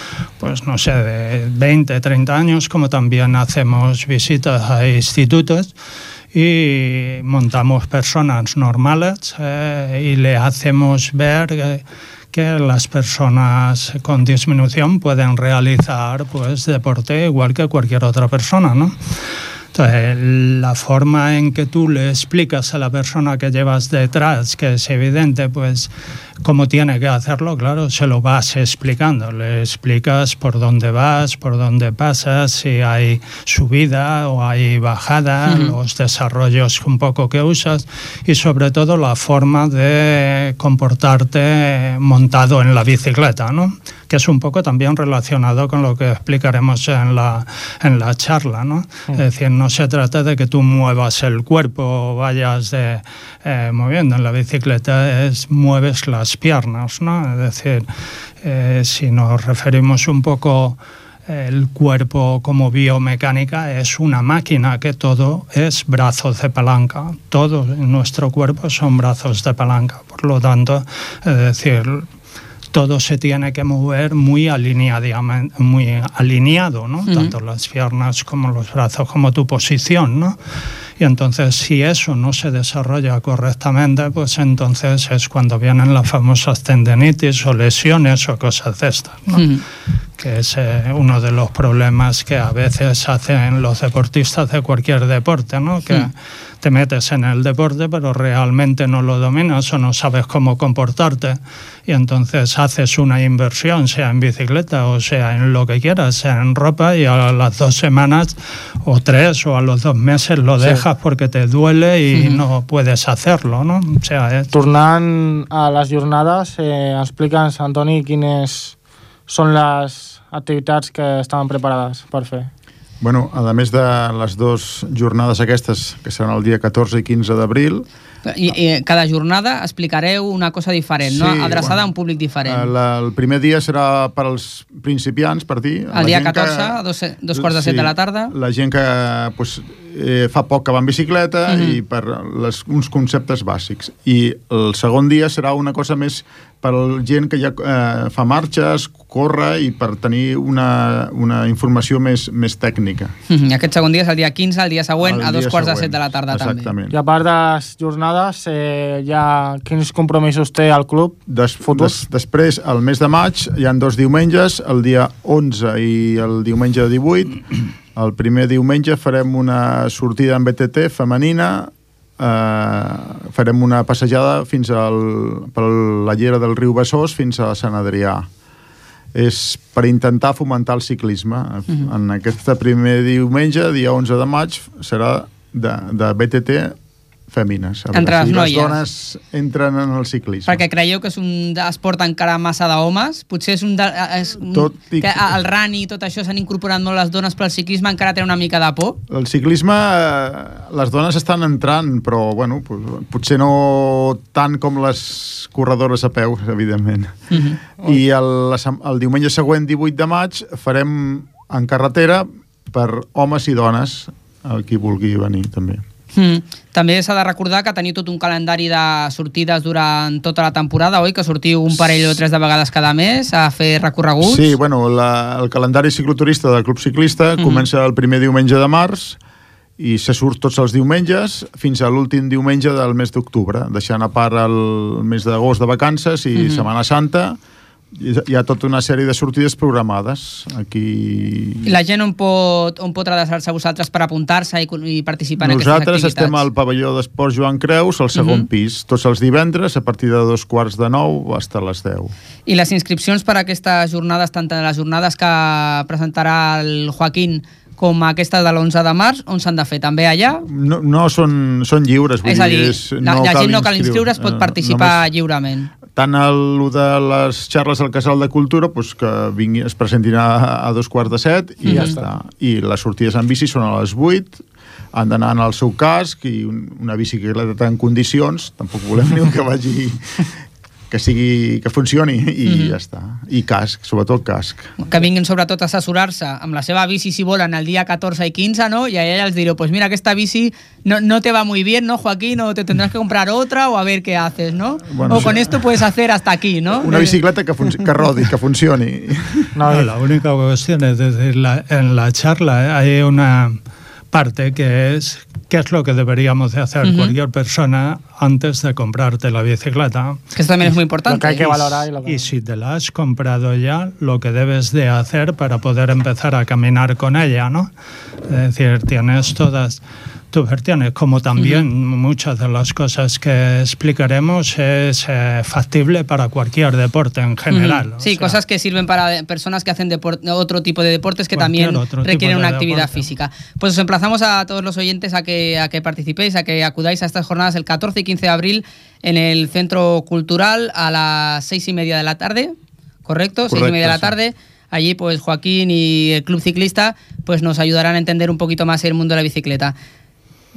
Speaker 10: pues no sé, de 20, 30 años, como también hacemos visitas a institutos y montamos personas normales eh, y le hacemos ver que, que las personas con disminución pueden realizar pues deporte igual que cualquier otra persona, ¿no? Entonces, la forma en que tú le explicas a la persona que llevas detrás, que es evidente, pues cómo tiene que hacerlo, claro, se lo vas explicando. Le explicas por dónde vas, por dónde pasas, si hay subida o hay bajada, los desarrollos un poco que usas y sobre todo la forma de comportarte montado en la bicicleta, ¿no? Que es un poco también relacionado con lo que explicaremos en la, en la charla. ¿no? Es decir, no se trata de que tú muevas el cuerpo o vayas de, eh, moviendo en la bicicleta, es mueves las piernas. ¿no? Es decir, eh, si nos referimos un poco el cuerpo como biomecánica es una máquina que todo es brazos de palanca. Todo en nuestro cuerpo son brazos de palanca. Por lo tanto, es decir, todo se tiene que mover muy, muy alineado, ¿no? Tanto las piernas como los brazos, como tu posición, ¿no? Y entonces, si eso no se desarrolla correctamente, pues entonces es cuando vienen las famosas tendinitis o lesiones o cosas de estas, ¿no? Que es eh, uno de los problemas que a veces hacen los deportistas de cualquier deporte, ¿no? Que
Speaker 2: Mm.
Speaker 10: te metes en el deporte pero realmente no lo dominas o no sabes cómo comportarte y entonces haces una inversión, sea en bicicleta o sea en lo que quieras, sea en ropa y a las dos semanas o tres o a los dos meses lo
Speaker 8: Sí.
Speaker 10: dejas porque te duele y
Speaker 2: Ujú.
Speaker 10: no puedes hacerlo, ¿no? O sea, es-
Speaker 8: Tornant a les jornades, eh, explica'ns, Antoni, quines són les activitats que estaven preparades per fer.
Speaker 9: Bueno, a més de les dues jornades aquestes, que seran el dia 14 i 15 d'abril,
Speaker 2: I, I cada jornada explicareu una cosa diferent, no?
Speaker 9: Sí,
Speaker 2: Adreçada
Speaker 9: bueno,
Speaker 2: a un públic diferent.
Speaker 9: la, el primer dia serà per als principiants, per dir.
Speaker 2: El dia 14, a dos, dos quarts de set de la tarda.
Speaker 9: La gent que pues, eh, fa poc que va en bicicleta
Speaker 2: Mhm.
Speaker 9: i per les, uns conceptes bàsics. I el segon dia serà una cosa més per la gent que ja eh, fa marxes, corre i per tenir una, una informació més, més tècnica.
Speaker 2: Mhm. Aquest segon dia és el dia 15, el dia següent,
Speaker 9: El
Speaker 2: a dos quarts de
Speaker 9: següent.
Speaker 2: set de la tarda també.
Speaker 9: Exactament.
Speaker 8: I a part de les jornades, eh, ja quins compromisos té el club?
Speaker 9: Des,
Speaker 8: Futurs?
Speaker 9: des, després, al mes de maig, hi han dos diumenges, el dia 11 i el diumenge 18. El primer diumenge farem una sortida en BTT femenina, eh, farem una passejada fins al, per la llera del riu Besòs fins a Sant Adrià. És per intentar fomentar el ciclisme.
Speaker 2: Mhm.
Speaker 9: En aquest primer diumenge, dia 11 de maig, serà de, de BTT fèmines. A
Speaker 2: Entre les noies.
Speaker 9: les dones entren en el ciclisme.
Speaker 2: Perquè creieu que és un esport encara massa d'homes? Potser és un... De, és un
Speaker 9: Tot i
Speaker 2: que el run i tot això s'han incorporat molt les dones, però el ciclisme encara té una mica de por?
Speaker 9: El ciclisme, eh, les dones estan entrant, però bueno, pues, potser no tant com les corredores a peu, evidentment.
Speaker 2: Mhm.
Speaker 9: I el, el diumenge següent, 18 de maig, farem en carretera per homes i dones, el qui vulgui venir també.
Speaker 2: Mm. També s'ha de recordar que teniu tot un calendari de sortides durant tota la temporada, oi? Que sortiu un parell o tres de vegades cada mes a fer recorreguts.
Speaker 9: Sí, bueno, la, el calendari cicloturista del Club Ciclista
Speaker 2: Mhm.
Speaker 9: comença el primer diumenge de març i se surt tots els diumenges fins a l'últim diumenge del mes d'octubre, deixant a part el mes d'agost de vacances i
Speaker 2: Mhm.
Speaker 9: Setmana Santa, hi ha tota una sèrie de sortides programades. Aquí...
Speaker 2: I la gent on pot, on pot adreçar-se a vosaltres per apuntar-se i, i participar en
Speaker 9: Nosaltres
Speaker 2: aquestes activitats?
Speaker 9: estem al pavelló d'Esports Joan Creus, al segon
Speaker 2: Mhm.
Speaker 9: pis, tots els divendres, a partir de dos quarts de nou fins a les 10.
Speaker 2: I les inscripcions per a aquestes jornades, tant de les jornades que presentarà el Joaquín com aquesta de l'11 de març, on s'han de fer? També allà?
Speaker 9: No, no són, són lliures, vull
Speaker 2: és a dir,
Speaker 9: és,
Speaker 2: la, la gent no cal
Speaker 9: inscriure.
Speaker 2: inscriure, es pot
Speaker 9: Eh,
Speaker 2: participar
Speaker 9: només-
Speaker 2: lliurement.
Speaker 9: Tant el de les xarles al Casal de Cultura doncs que vingui, es presentin a, a dos quarts de set i
Speaker 2: Mhm.
Speaker 9: ja està. I les sortides en bici són a les 8 han d'anar en el seu casc i un, una bicicleta en condicions tampoc volem ni que vagi que sigui, que funcioni i
Speaker 2: Mhm.
Speaker 9: ja està. I casc, sobretot casc.
Speaker 2: que vinguin sobretot a assessorar-se amb la seva bici si volen el dia 14 i 15, ¿no? Y a ella les diré, pues mira que esta bici no, no te va muy bien, ¿no, Joaquín? O te tendrás que comprar otra o a ver qué haces, ¿no?
Speaker 9: Bueno,
Speaker 2: o
Speaker 9: sí.
Speaker 2: con esto puedes hacer hasta aquí, ¿no?
Speaker 9: Una bicicleta que, que rodi, que funcioni.
Speaker 10: No, la única cuestión es decir, la- en la charla hay una parte que es qué es lo que deberíamos de hacer
Speaker 2: Ujú.
Speaker 10: cualquier persona antes de comprarte la bicicleta.
Speaker 2: Que eso también es muy importante.
Speaker 8: Lo que hay que
Speaker 10: Y
Speaker 8: valorar y lo que-
Speaker 10: y si te la has comprado ya, lo que debes de hacer para poder empezar a caminar con ella, ¿no? Es decir, tienes todas tus versiones, como también muchas de las cosas que explicaremos es eh, factible para cualquier deporte en general.
Speaker 2: Sí,
Speaker 10: sea,
Speaker 2: cosas que sirven para personas que hacen otro tipo de deportes que también requieren
Speaker 10: de
Speaker 2: una actividad
Speaker 10: deporte.
Speaker 2: física. Pues os emplazamos a todos los oyentes a que, a que participéis, a que acudáis a estas jornadas el 14 y 15 de abril en el Centro Cultural a las seis y media de la tarde, ¿correcto? seis y media de la
Speaker 9: sí.
Speaker 2: tarde. Allí, pues Joaquín y el Club Ciclista pues nos ayudarán a entender un poquito más el mundo de la bicicleta.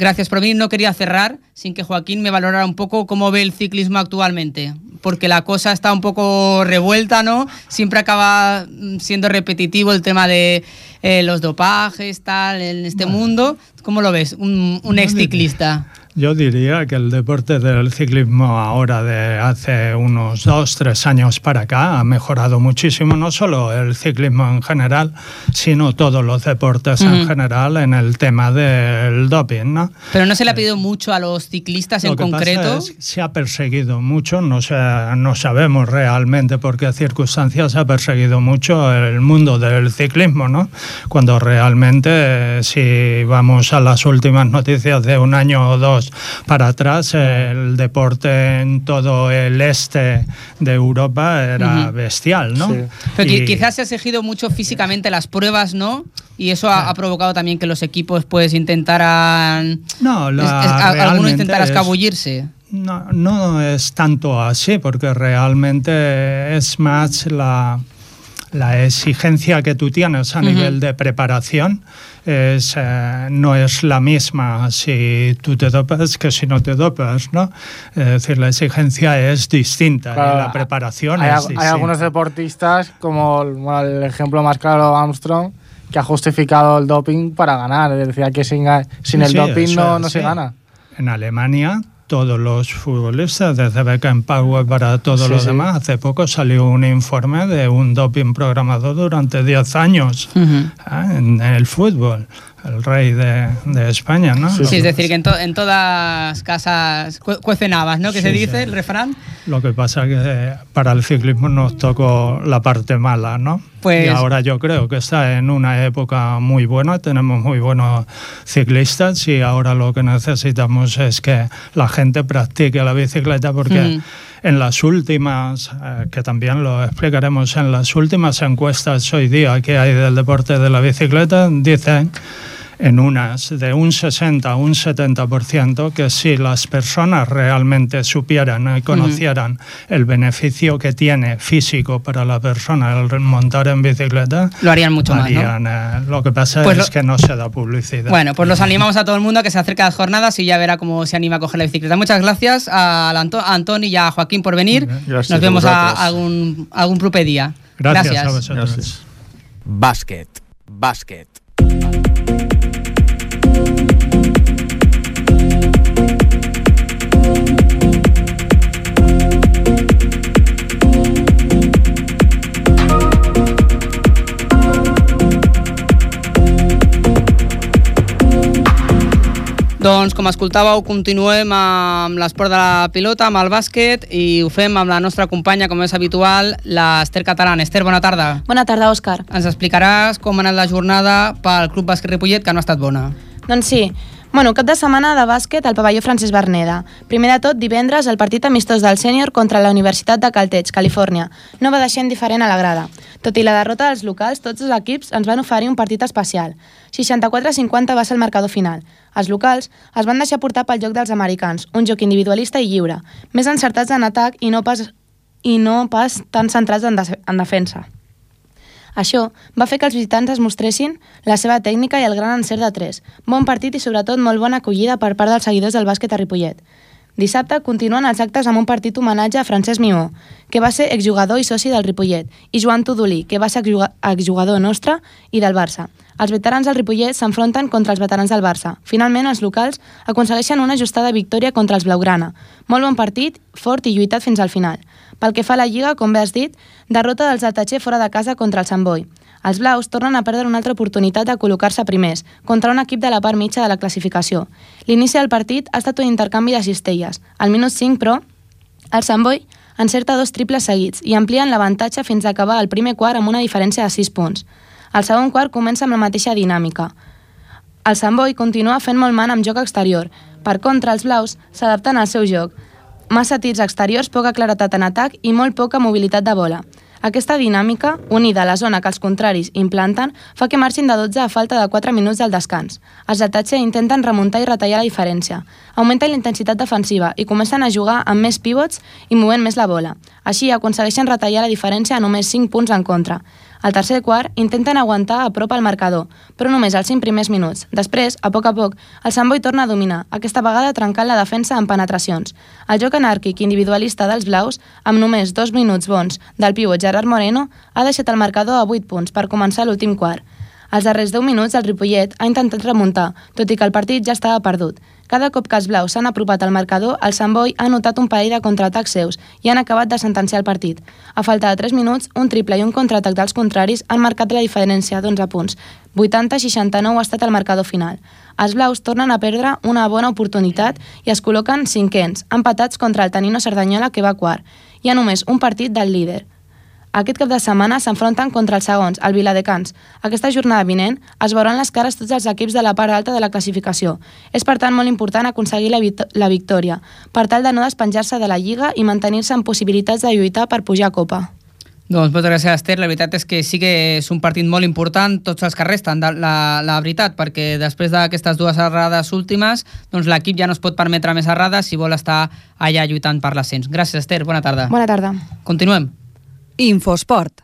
Speaker 2: Gracias por venir. No quería cerrar sin que Joaquín me valorara un poco cómo ve el ciclismo actualmente, porque la cosa está un poco revuelta, ¿no? Siempre acaba mm, siendo repetitivo el tema de eh, los dopajes, tal, en este mundo. ¿Cómo lo ves? Un, un ex ciclista.
Speaker 10: Yo diría que el deporte del ciclismo ahora de hace unos dos, tres años para acá ha mejorado muchísimo, no solo el ciclismo en general, sino todos los deportes en
Speaker 2: Ujú.
Speaker 10: general en el tema del doping, ¿no?
Speaker 2: Pero no se le ha pedido mucho a los ciclistas en
Speaker 10: Lo que pasa
Speaker 2: concreto.
Speaker 10: es que se ha perseguido mucho, no, sé, no sabemos realmente por qué circunstancias se ha perseguido mucho el mundo del ciclismo, ¿no? Cuando realmente, eh, si vamos a las últimas noticias de un año o dos para atrás, el deporte en todo el este de Europa era bestial, ¿no?
Speaker 8: Sí.
Speaker 2: Pero
Speaker 10: Y-
Speaker 2: quizás se ha exigido mucho físicamente las pruebas, ¿no? Y eso ha, ha provocado también que los equipos pues intentaran...
Speaker 10: No, la-
Speaker 2: es- es- a- alguno
Speaker 10: realmente
Speaker 2: intentara
Speaker 10: es-
Speaker 2: escabullirse.
Speaker 10: No, no es tanto así, porque realmente es más la, la exigencia que tú tienes a
Speaker 2: Ujú.
Speaker 10: nivel de preparación. Es, eh, no es la misma si tú te dopas que si no te dopas, ¿no? Es decir, la exigencia es distinta
Speaker 8: Claro,
Speaker 10: y la preparación
Speaker 8: hay,
Speaker 10: es distinta.
Speaker 8: hay algunos deportistas, como el, bueno, el ejemplo más claro, Armstrong, que ha justificado el doping para ganar. Es decir, que sin, el
Speaker 10: sí,
Speaker 8: doping no,
Speaker 10: es,
Speaker 8: no se gana.
Speaker 10: En Alemania, todos los futbolistas, desde Beckenbauer para todos
Speaker 8: Sí,
Speaker 10: los
Speaker 8: sí.
Speaker 10: demás, hace poco salió un informe de un doping programado durante 10 años ah, en el fútbol, el rey de, de España, ¿no?
Speaker 2: Sí,
Speaker 10: Lo
Speaker 2: es decir, que en, to- en todas casas cu- cuecen habas, ¿no? Que
Speaker 10: Sí,
Speaker 2: se
Speaker 10: sí.
Speaker 2: dice el refrán.
Speaker 10: Lo que pasa que eh, para el ciclismo nos tocó la parte mala, ¿no?
Speaker 2: Pues-
Speaker 10: Y ahora yo creo que está en una época muy buena, tenemos muy buenos ciclistas y ahora lo que necesitamos es que la gente practique la bicicleta porque
Speaker 2: Mm.
Speaker 10: En las últimas, eh, que también lo explicaremos, en las últimas encuestas hoy día que hay del deporte de la bicicleta, dicen en unas de un 60 a un 70% que si las personas realmente supieran y conocieran el beneficio que tiene físico para la persona el montar en bicicleta,
Speaker 2: Lo harían mucho más, ¿no?
Speaker 10: harían, eh, lo que pasa
Speaker 2: Pues
Speaker 10: es
Speaker 2: lo-
Speaker 10: que no se da publicidad.
Speaker 2: Bueno, pues los animamos a todo el mundo a que se acerque a las jornadas y ya verá cómo se anima a coger la bicicleta. Muchas gracias a, Anto- a Antoni y a Joaquín por venir.
Speaker 9: Gracias
Speaker 2: Nos vemos a, algún, algún proper día.
Speaker 10: Gracias, a vosotros.
Speaker 4: Bàsquet.
Speaker 2: Doncs com escoltàveu, continuem amb l'esport de la pilota, amb el bàsquet, i ho fem amb la nostra companya, com és habitual, l'Ester Catalán. Ester, bona tarda.
Speaker 11: Bona tarda, Òscar.
Speaker 2: Ens explicaràs com ha anat la jornada pel Club Bàsquet Ripollet, que no ha estat bona.
Speaker 11: Doncs sí. Bueno, cap de setmana de bàsquet al pavelló Francesc Berneda. Primer de tot, divendres, el partit amistós del sènior contra la Universitat de Caltech, Califòrnia. No va deixar indiferent a la grada. Tot i la derrota dels locals, tots els equips ens van oferir un partit especial. 64-50 va ser el marcador final. Els locals es van deixar portar pel joc dels americans, un joc individualista i lliure, més encertats en atac i no pas, i no pas tan centrats en, de, en defensa. Això va fer que els visitants es mostressin la seva tècnica i el gran encert de 3. Bon partit i sobretot molt bona acollida per part dels seguidors del bàsquet a Ripollet. Dissabte continuen els actes amb un partit homenatge a Francesc Mimó, que va ser exjugador i soci del Ripollet, i Joan Tudolí, que va ser exjugador nostre i del Barça. Els veterans del Ripollet s'enfronten contra els veterans del Barça. Finalment, els locals aconsegueixen una ajustada victòria contra els Blaugrana. Molt bon partit, fort i lluitat fins al final. Pel que fa a la Lliga, com bé has dit, derrota dels Altatxer fora de casa contra el Sant Boi. Els blaus tornen a perdre una altra oportunitat de col·locar-se primers, contra un equip de la part mitja de la classificació. L'inici del partit ha estat un intercanvi de cistelles. Al minut 5, però, el Sant Boi encerta dos triples seguits i amplien l'avantatge fins a acabar el primer quart amb una diferència de 6 punts. El segon quart comença amb la mateixa dinàmica. El Sant Boi continua fent molt man amb joc exterior. Per contra, els blaus s'adapten al seu joc, massa tirs exteriors, poca claretat en atac i molt poca mobilitat de bola. Aquesta dinàmica, unida a la zona que els contraris implanten, fa que marxin de 12 a falta de 4 minuts del descans. Els Atatxe intenten remuntar i retallar la diferència. Augmenta la intensitat defensiva i comencen a jugar amb més pivots i movent més la bola. Així aconsegueixen retallar la diferència a només 5 punts en contra. Al tercer quart, intenten aguantar a prop al marcador, però només els 5 primers minuts. Després, a poc a poc, el Sant Boi torna a dominar, aquesta vegada trencant la defensa amb penetracions. El joc anàrquic individualista dels blaus, amb només dos minuts bons del pivot Gerard Moreno, ha deixat el marcador a 8 punts per començar l'últim quart. Als darrers 10 minuts, el Ripollet ha intentat remuntar, tot i que el partit ja estava perdut. Cada cop que els blaus s'han apropat al marcador, el Sant Boi ha notat un parell de contraatacs seus i han acabat de sentenciar el partit. A falta de 3 minuts, un triple i un contraatac dels contraris han marcat la diferència d'11 punts. 80-69 ha estat el marcador final. Els blaus tornen a perdre una bona oportunitat i es col·loquen cinquens, empatats contra el Tanino Cerdanyola que va quart. Hi ha només un partit del líder. Aquest cap de setmana s'enfronten contra els segons, el Viladecans. Aquesta jornada vinent es veuran les cares tots els equips de la part alta de la classificació. És, per tant, molt important aconseguir la, la victòria, per tal de no despenjar-se de la Lliga i mantenir-se en possibilitats de lluitar per pujar a Copa.
Speaker 2: Doncs moltes gràcies, Esther. La veritat és que sí que és un partit molt important, tots els que resten, la, la veritat, perquè després d'aquestes dues errades últimes, doncs l'equip ja no es pot permetre més errades si vol estar allà lluitant per l'ascens. Gràcies, Esther. Bona tarda.
Speaker 11: Bona tarda.
Speaker 2: Continuem.
Speaker 1: Infosport.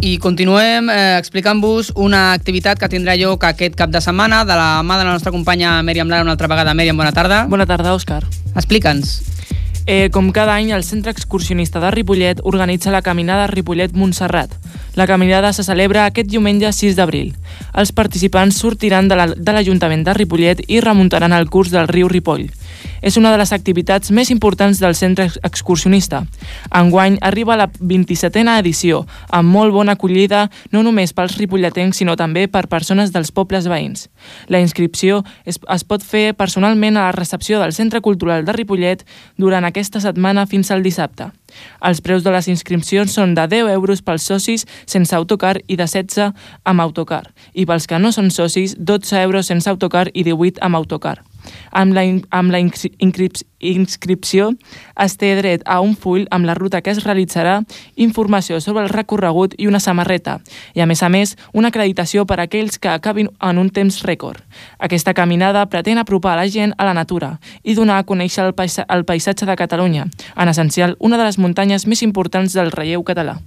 Speaker 2: I continuem eh, explicant-vos una activitat que tindrà lloc aquest cap de setmana de la mà de la nostra companya Mèriam Lara una altra vegada. Mèriam, bona tarda.
Speaker 3: Bona tarda, Òscar.
Speaker 2: Explica'ns.
Speaker 3: Eh, com cada any, el Centre Excursionista de Ripollet organitza la caminada Ripollet-Montserrat. La caminada se celebra aquest diumenge 6 d'abril. Els participants sortiran de l'Ajuntament la, de, de Ripollet i remuntaran el curs del riu Ripoll és una de les activitats més importants del centre excursionista. Enguany arriba la 27a edició, amb molt bona acollida no només pels ripolletens, sinó també per persones dels pobles veïns. La inscripció es, es pot fer personalment a la recepció del Centre Cultural de Ripollet durant aquesta setmana fins al dissabte. Els preus de les inscripcions són de 10 euros pels socis sense autocar i de 16 amb autocar, i pels que no són socis, 12 euros sense autocar i 18 amb autocar. Amb la, amb la inscripció es té dret a un full amb la ruta que es realitzarà, informació sobre el recorregut i una samarreta, i a més a més una acreditació per a aquells que acabin en un temps rècord. Aquesta caminada pretén apropar la gent a la natura i donar a conèixer el, paisa el paisatge de Catalunya, en essencial una de les muntanyes més importants del relleu català.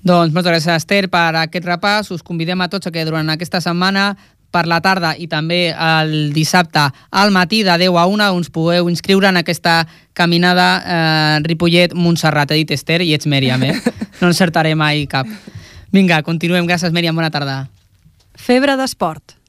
Speaker 2: Doncs moltes gràcies, Esther, per aquest repàs. Us convidem a tots a que durant aquesta setmana per la tarda i també el dissabte al matí de 10 a 1 us podeu inscriure en aquesta caminada eh, Ripollet-Montserrat. He dit Esther i ets Mèriam, eh? No encertaré mai cap. Vinga, continuem. Gràcies, Mèriam. Bona tarda.
Speaker 1: Febre d'esport.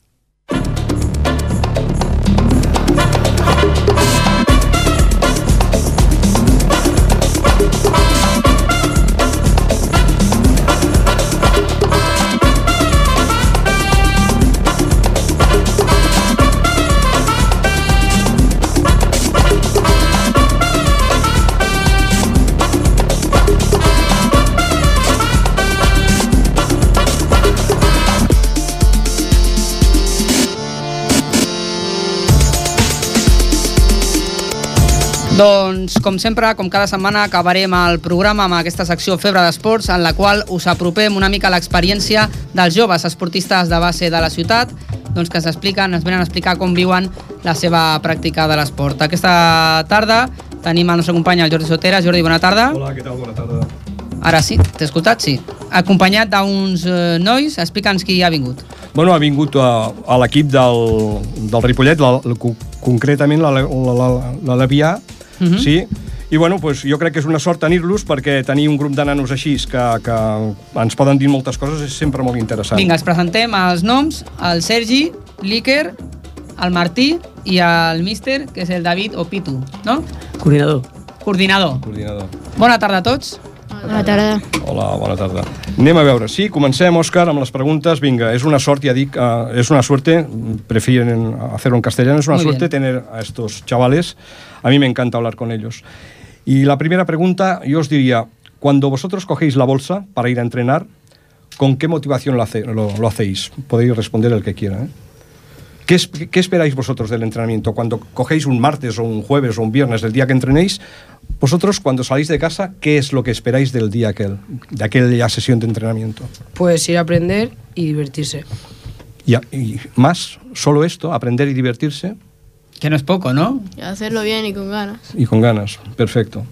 Speaker 2: Doncs, com sempre, com cada setmana, acabarem el programa amb aquesta secció Febre d'Esports, en la qual us apropem una mica a l'experiència dels joves esportistes de base de la ciutat, doncs que s'expliquen, ens venen a explicar com viuen la seva pràctica de l'esport. Aquesta tarda tenim el nostre company, el Jordi Sotera. Jordi, bona tarda.
Speaker 12: Hola, què tal? Bona tarda.
Speaker 2: Ara sí, t'he escoltat, sí. Acompanyat d'uns eh, nois, explica'ns qui ha vingut.
Speaker 12: Bueno, ha vingut a, a l'equip del, del Ripollet, la, la, concretament l'Alevià,
Speaker 2: Mhm.
Speaker 12: Uh -huh. sí? I bueno, pues, jo crec que és una sort tenir-los perquè tenir un grup de nanos així que, que ens poden dir moltes coses és sempre molt interessant.
Speaker 2: Vinga, els presentem els noms, el Sergi, l'Iker, el Martí i el míster, que és el David o Pitu, no?
Speaker 13: Coordinador.
Speaker 2: Coordinador.
Speaker 12: Coordinador.
Speaker 2: Bona tarda a tots.
Speaker 14: Bona tarda.
Speaker 12: Hola, bona tarda. Anem a veure, sí, comencem, Òscar, amb les preguntes. Vinga, és una sort, ja dic, uh, és una suerte, prefieren hacerlo en castellano, es una
Speaker 2: Muy
Speaker 12: suerte
Speaker 2: bien.
Speaker 12: tener a estos chavales. A mí me encanta hablar con ellos. Y la primera pregunta, yo os diría, cuando vosotros cogéis la bolsa para ir a entrenar, ¿con qué motivación lo, hace- lo- lo hacéis? Podéis responder el que quiera. ¿eh? ¿Qué, es- qué esperáis vosotros del entrenamiento? Cuando cogéis un martes o un jueves o un viernes, el día que entrenéis, vosotros cuando salís de casa, ¿qué es lo que esperáis del día aquel, de aquella sesión de entrenamiento?
Speaker 15: Pues ir a aprender y divertirse.
Speaker 12: Y más, solo esto, aprender y divertirse
Speaker 2: Que no es poco, ¿no?
Speaker 14: Y hacerlo bien y con ganas.
Speaker 12: y con ganas. Perfecto.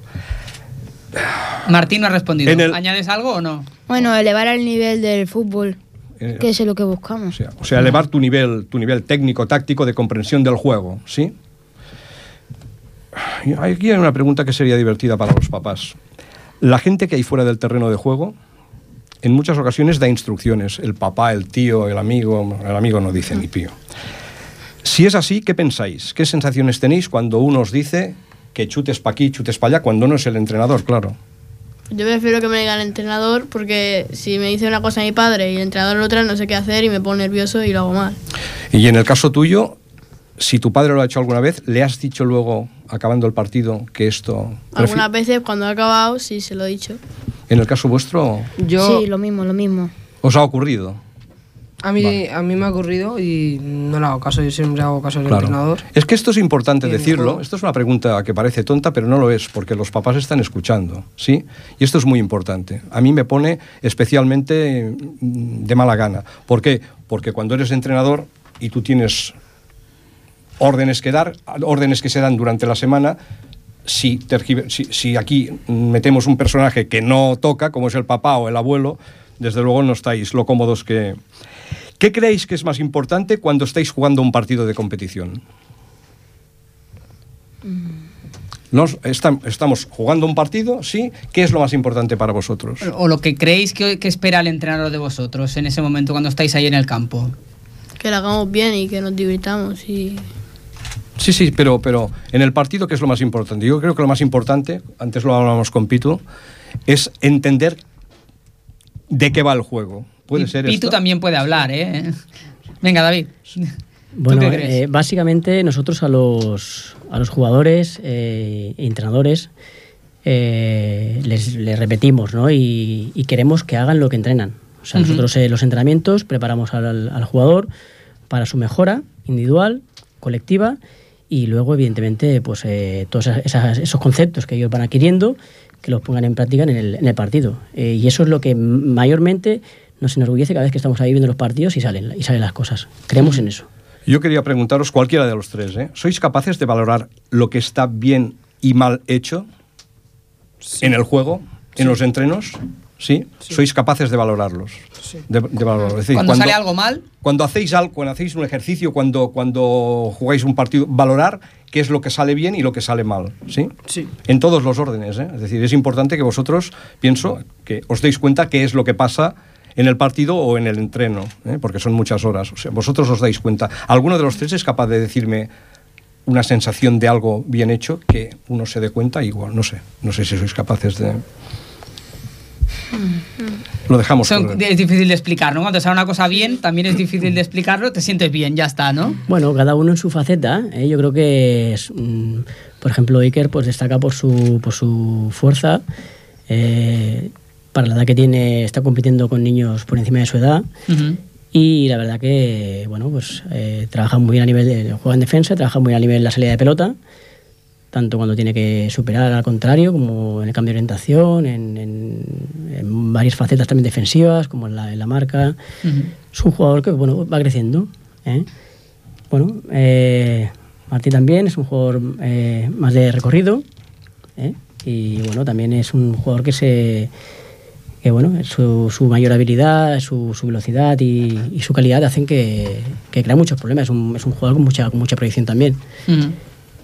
Speaker 2: Martín no ha respondido.
Speaker 12: El-
Speaker 2: ¿Añades algo o no?
Speaker 14: Bueno, elevar el nivel del fútbol,
Speaker 12: Eh,
Speaker 14: que es lo que buscamos.
Speaker 12: O sea, elevar tu nivel, tu nivel técnico, táctico de comprensión del juego, ¿sí? Aquí hay una pregunta que sería divertida para los papás. La gente que hay fuera del terreno de juego, en muchas ocasiones da instrucciones. El papá, el tío, el amigo, el amigo no dice ni pío. Si es así, ¿qué pensáis? ¿Qué sensaciones tenéis cuando uno os dice que chutes para aquí, chutes para allá, cuando no es el entrenador, claro?
Speaker 14: Yo prefiero que me diga el entrenador porque si me dice una cosa mi padre y el entrenador otra, no sé qué hacer y me pongo nervioso y lo hago mal.
Speaker 12: Y en el caso tuyo, si tu padre lo ha hecho alguna vez, ¿le has dicho luego, acabando el partido, que esto...
Speaker 14: Algunas veces cuando he acabado sí se lo he dicho.
Speaker 12: En el caso vuestro,
Speaker 15: Yo,
Speaker 14: Sí, lo mismo, lo mismo.
Speaker 12: ¿os ha ocurrido?
Speaker 15: A, mí, a mí me ha ocurrido y no le hago caso, yo siempre hago caso
Speaker 12: Claro.
Speaker 15: entrenador.
Speaker 12: Es que esto es importante decirlo. Esto es una pregunta que parece tonta, pero no lo es, porque los papás están escuchando, ¿sí? Y esto es muy importante. A mí me pone especialmente mm, de mala gana. ¿Por qué? Porque cuando eres entrenador y tú tienes órdenes que dar, órdenes que se dan durante la semana, si, si aquí metemos un personaje que no toca, como es el papá o el abuelo, desde luego no estáis lo cómodos que... ¿Qué creéis que es más importante cuando estáis jugando un partido de competición? Nos- estam- estamos jugando un partido, ¿sí? ¿Qué es lo más importante para vosotros?
Speaker 2: O lo que creéis que, que espera el entrenador de vosotros en ese momento cuando estáis ahí en el campo.
Speaker 14: Que lo hagamos bien y que nos divirtamos y...
Speaker 12: Sí, sí, pero, pero en el partido, ¿qué es lo más importante? Yo creo que lo más importante, antes lo hablábamos con Pitu, es entender de qué va el juego. ¿Puede
Speaker 2: Y
Speaker 12: ser
Speaker 2: Pitu
Speaker 12: esto?
Speaker 2: también puede hablar, ¿eh? Venga, David.
Speaker 13: Bueno,
Speaker 2: qué crees?
Speaker 13: eh, básicamente nosotros a los, a los jugadores eh, e entrenadores eh, les, les repetimos ¿no? y, y queremos que hagan lo que entrenan. O sea, nosotros eh, los entrenamientos preparamos al, al jugador para su mejora individual, colectiva y luego, evidentemente, pues eh, todos esas- esos conceptos que ellos van adquiriendo, que los pongan en práctica en el, en el partido. Eh, y eso es lo que mayormente nos enorgullece cada vez que estamos ahí viendo los partidos y salen, y salen las cosas. Creemos en eso.
Speaker 12: Yo quería preguntaros, cualquiera de los tres, ¿eh? ¿sois capaces de valorar lo que está bien y mal hecho en el juego, en los entrenos? ¿Sí? ¿Sois capaces de valorarlos? De, de valorarlos. Es decir,
Speaker 2: Cuando sale algo mal,
Speaker 12: Cuando hacéis algo, cuando hacéis un ejercicio, cuando, cuando jugáis un partido, valorar qué es lo que sale bien y lo que sale mal, ¿sí?
Speaker 15: Sí.
Speaker 12: En todos los órdenes, ¿eh? Es decir, es importante que vosotros, pienso, que os deis cuenta qué es lo que pasa en el partido o en el entreno, ¿eh? porque son muchas horas. O sea, vosotros os dais cuenta. ¿Alguno de los tres es capaz de decirme una sensación de algo bien hecho que uno se dé cuenta? Igual, no sé. No sé si sois capaces de... Lo dejamos
Speaker 2: son- es difícil de explicar, ¿no? Cuando sale una cosa bien, también es difícil de explicarlo, te sientes bien, ya está, ¿no?
Speaker 13: Bueno, cada uno en su faceta. ¿eh? Yo creo que, es, mm, por ejemplo, Iker pues, destaca por su, por su fuerza. eh, para la edad que tiene, está compitiendo con niños por encima de su edad. Y la verdad que, bueno, pues eh, trabaja muy bien a nivel de juega en defensa, trabaja muy bien a nivel de la salida de pelota. tanto cuando tiene que superar al contrario, como en el cambio de orientación, en, en- en varias facetas también defensivas, como en la, en la marca. Es un jugador que bueno, va creciendo. ¿eh? Bueno, eh, Martí también es un jugador eh, más de recorrido. ¿eh? Y bueno, también es un jugador que se que bueno, su, su mayor habilidad, su, su velocidad y, y su calidad hacen que, que crea muchos problemas. Es un, es un jugador con mucha, con mucha proyección también.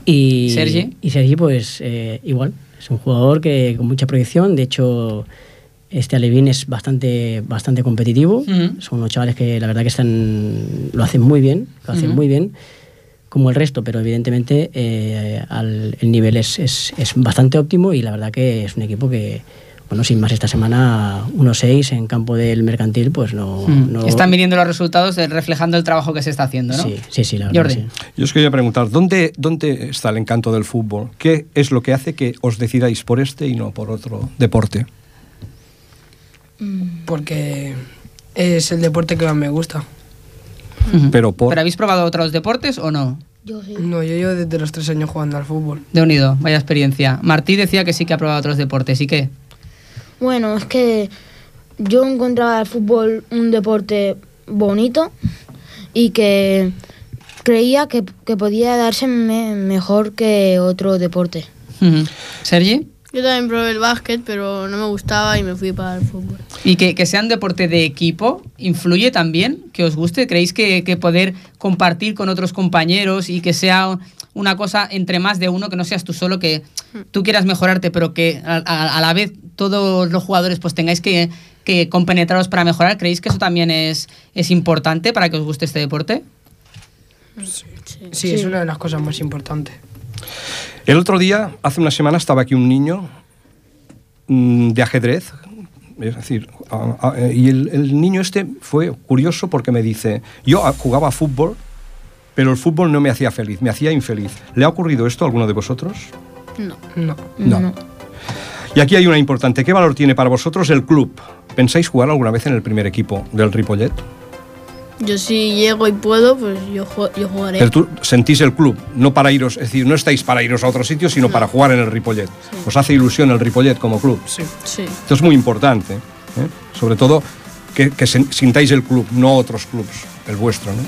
Speaker 13: Y
Speaker 2: Sergi.
Speaker 13: Y Sergi, pues eh, igual, es un jugador que con mucha proyección. De hecho, este Alevín es bastante, bastante competitivo. Son unos chavales que la verdad que están, lo hacen muy bien, lo hacen muy bien, como el resto, pero evidentemente eh, al- el nivel es, es, es bastante óptimo y la verdad que es un equipo que, bueno, sin más esta semana 1-6 en campo del mercantil, pues no...
Speaker 2: Mm.
Speaker 13: no-
Speaker 2: Están viniendo los resultados eh, reflejando el trabajo que se está haciendo, ¿no?
Speaker 13: Sí, sí, sí, la verdad
Speaker 2: Jordi.
Speaker 13: sí.
Speaker 12: Yo os quería preguntar, ¿dónde, ¿dónde está el encanto del fútbol? ¿Qué es lo que hace que os decidáis por este y no por otro deporte?
Speaker 15: Porque es el deporte que más me gusta.
Speaker 12: Pero por...
Speaker 2: ¿Pero habéis probado otros deportes o no?
Speaker 15: No, yo llevo desde los tres años jugando al fútbol.
Speaker 2: De unido, vaya experiencia. Martí decía que sí que ha probado otros deportes. ¿Y qué?
Speaker 16: Bueno, es que yo encontraba el fútbol un deporte bonito y que creía que, que podía darse me- mejor que otro deporte.
Speaker 2: ¿Sergi?
Speaker 14: Yo también probé el básquet, pero no me gustaba y me fui para el fútbol.
Speaker 2: Y que, que sea un deporte de equipo, ¿influye también que os guste? ¿Creéis que, que poder compartir con otros compañeros y que sea una cosa entre más de uno, que no seas tú solo, que tú quieras mejorarte, pero que a, a- a la vez todos los jugadores pues tengáis que, que compenetraros para mejorar? ¿Creéis que eso también es, es importante para que os guste este deporte?
Speaker 15: Sí, es una de las cosas más importantes.
Speaker 12: El otro día, hace una semana, estaba aquí un niño mm, de ajedrez. Es decir, a- a- y el, el niño este fue curioso porque me dice, yo jugaba a fútbol, pero el fútbol no me hacía feliz, me hacía infeliz. ¿Le ha ocurrido esto a alguno de vosotros?
Speaker 14: No.
Speaker 15: No.
Speaker 12: No. Y aquí hay una importante. ¿Qué valor tiene para vosotros el club? ¿Pensáis jugar alguna vez en el primer equipo del Ripollet?
Speaker 14: Yo si llego y puedo, pues yo, yo jugaré.
Speaker 12: Pero tú sentís el club, no para iros, es decir, no estáis para iros a otro sitio, sino para jugar en el Ripollet. Os hace ilusión el Ripollet como club.
Speaker 15: Sí.
Speaker 14: Sí.
Speaker 12: Esto es muy importante, ¿eh? sobre todo que, que sintáis el club, no otros clubs, el vuestro. ¿no?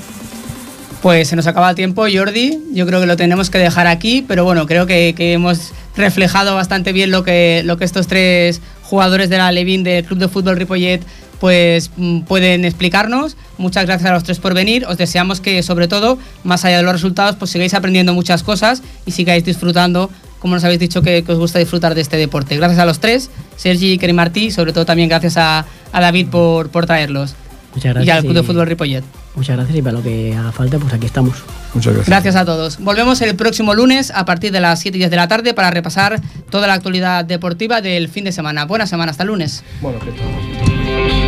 Speaker 2: Pues se nos acaba el tiempo, Jordi. Yo creo que lo tenemos que dejar aquí, pero bueno, creo que, hemos reflejado bastante bien lo que, lo que estos tres jugadores de la Levin del Club de Fútbol Ripollet pues mm, pueden explicarnos. Muchas gracias a los tres por venir. Os deseamos que, sobre todo, más allá de los resultados, pues sigáis aprendiendo muchas cosas y sigáis disfrutando, como nos habéis dicho que, os gusta disfrutar de este deporte. Gracias a los tres, Sergi, Iker y Martí, y sobre todo también gracias a, a David por, por traerlos.
Speaker 13: Muchas
Speaker 2: Y
Speaker 13: gracias.
Speaker 2: al Club de
Speaker 13: y-
Speaker 2: Fútbol Ripollet.
Speaker 13: Muchas gracias y para lo que haga falta, pues aquí estamos.
Speaker 12: Muchas gracias.
Speaker 2: Gracias a todos. Volvemos el próximo lunes a partir de las 7 y 10 de la tarde para repasar toda la actualidad deportiva del fin de semana. Buena semana, hasta el lunes.
Speaker 12: Bueno, ¿qué tal?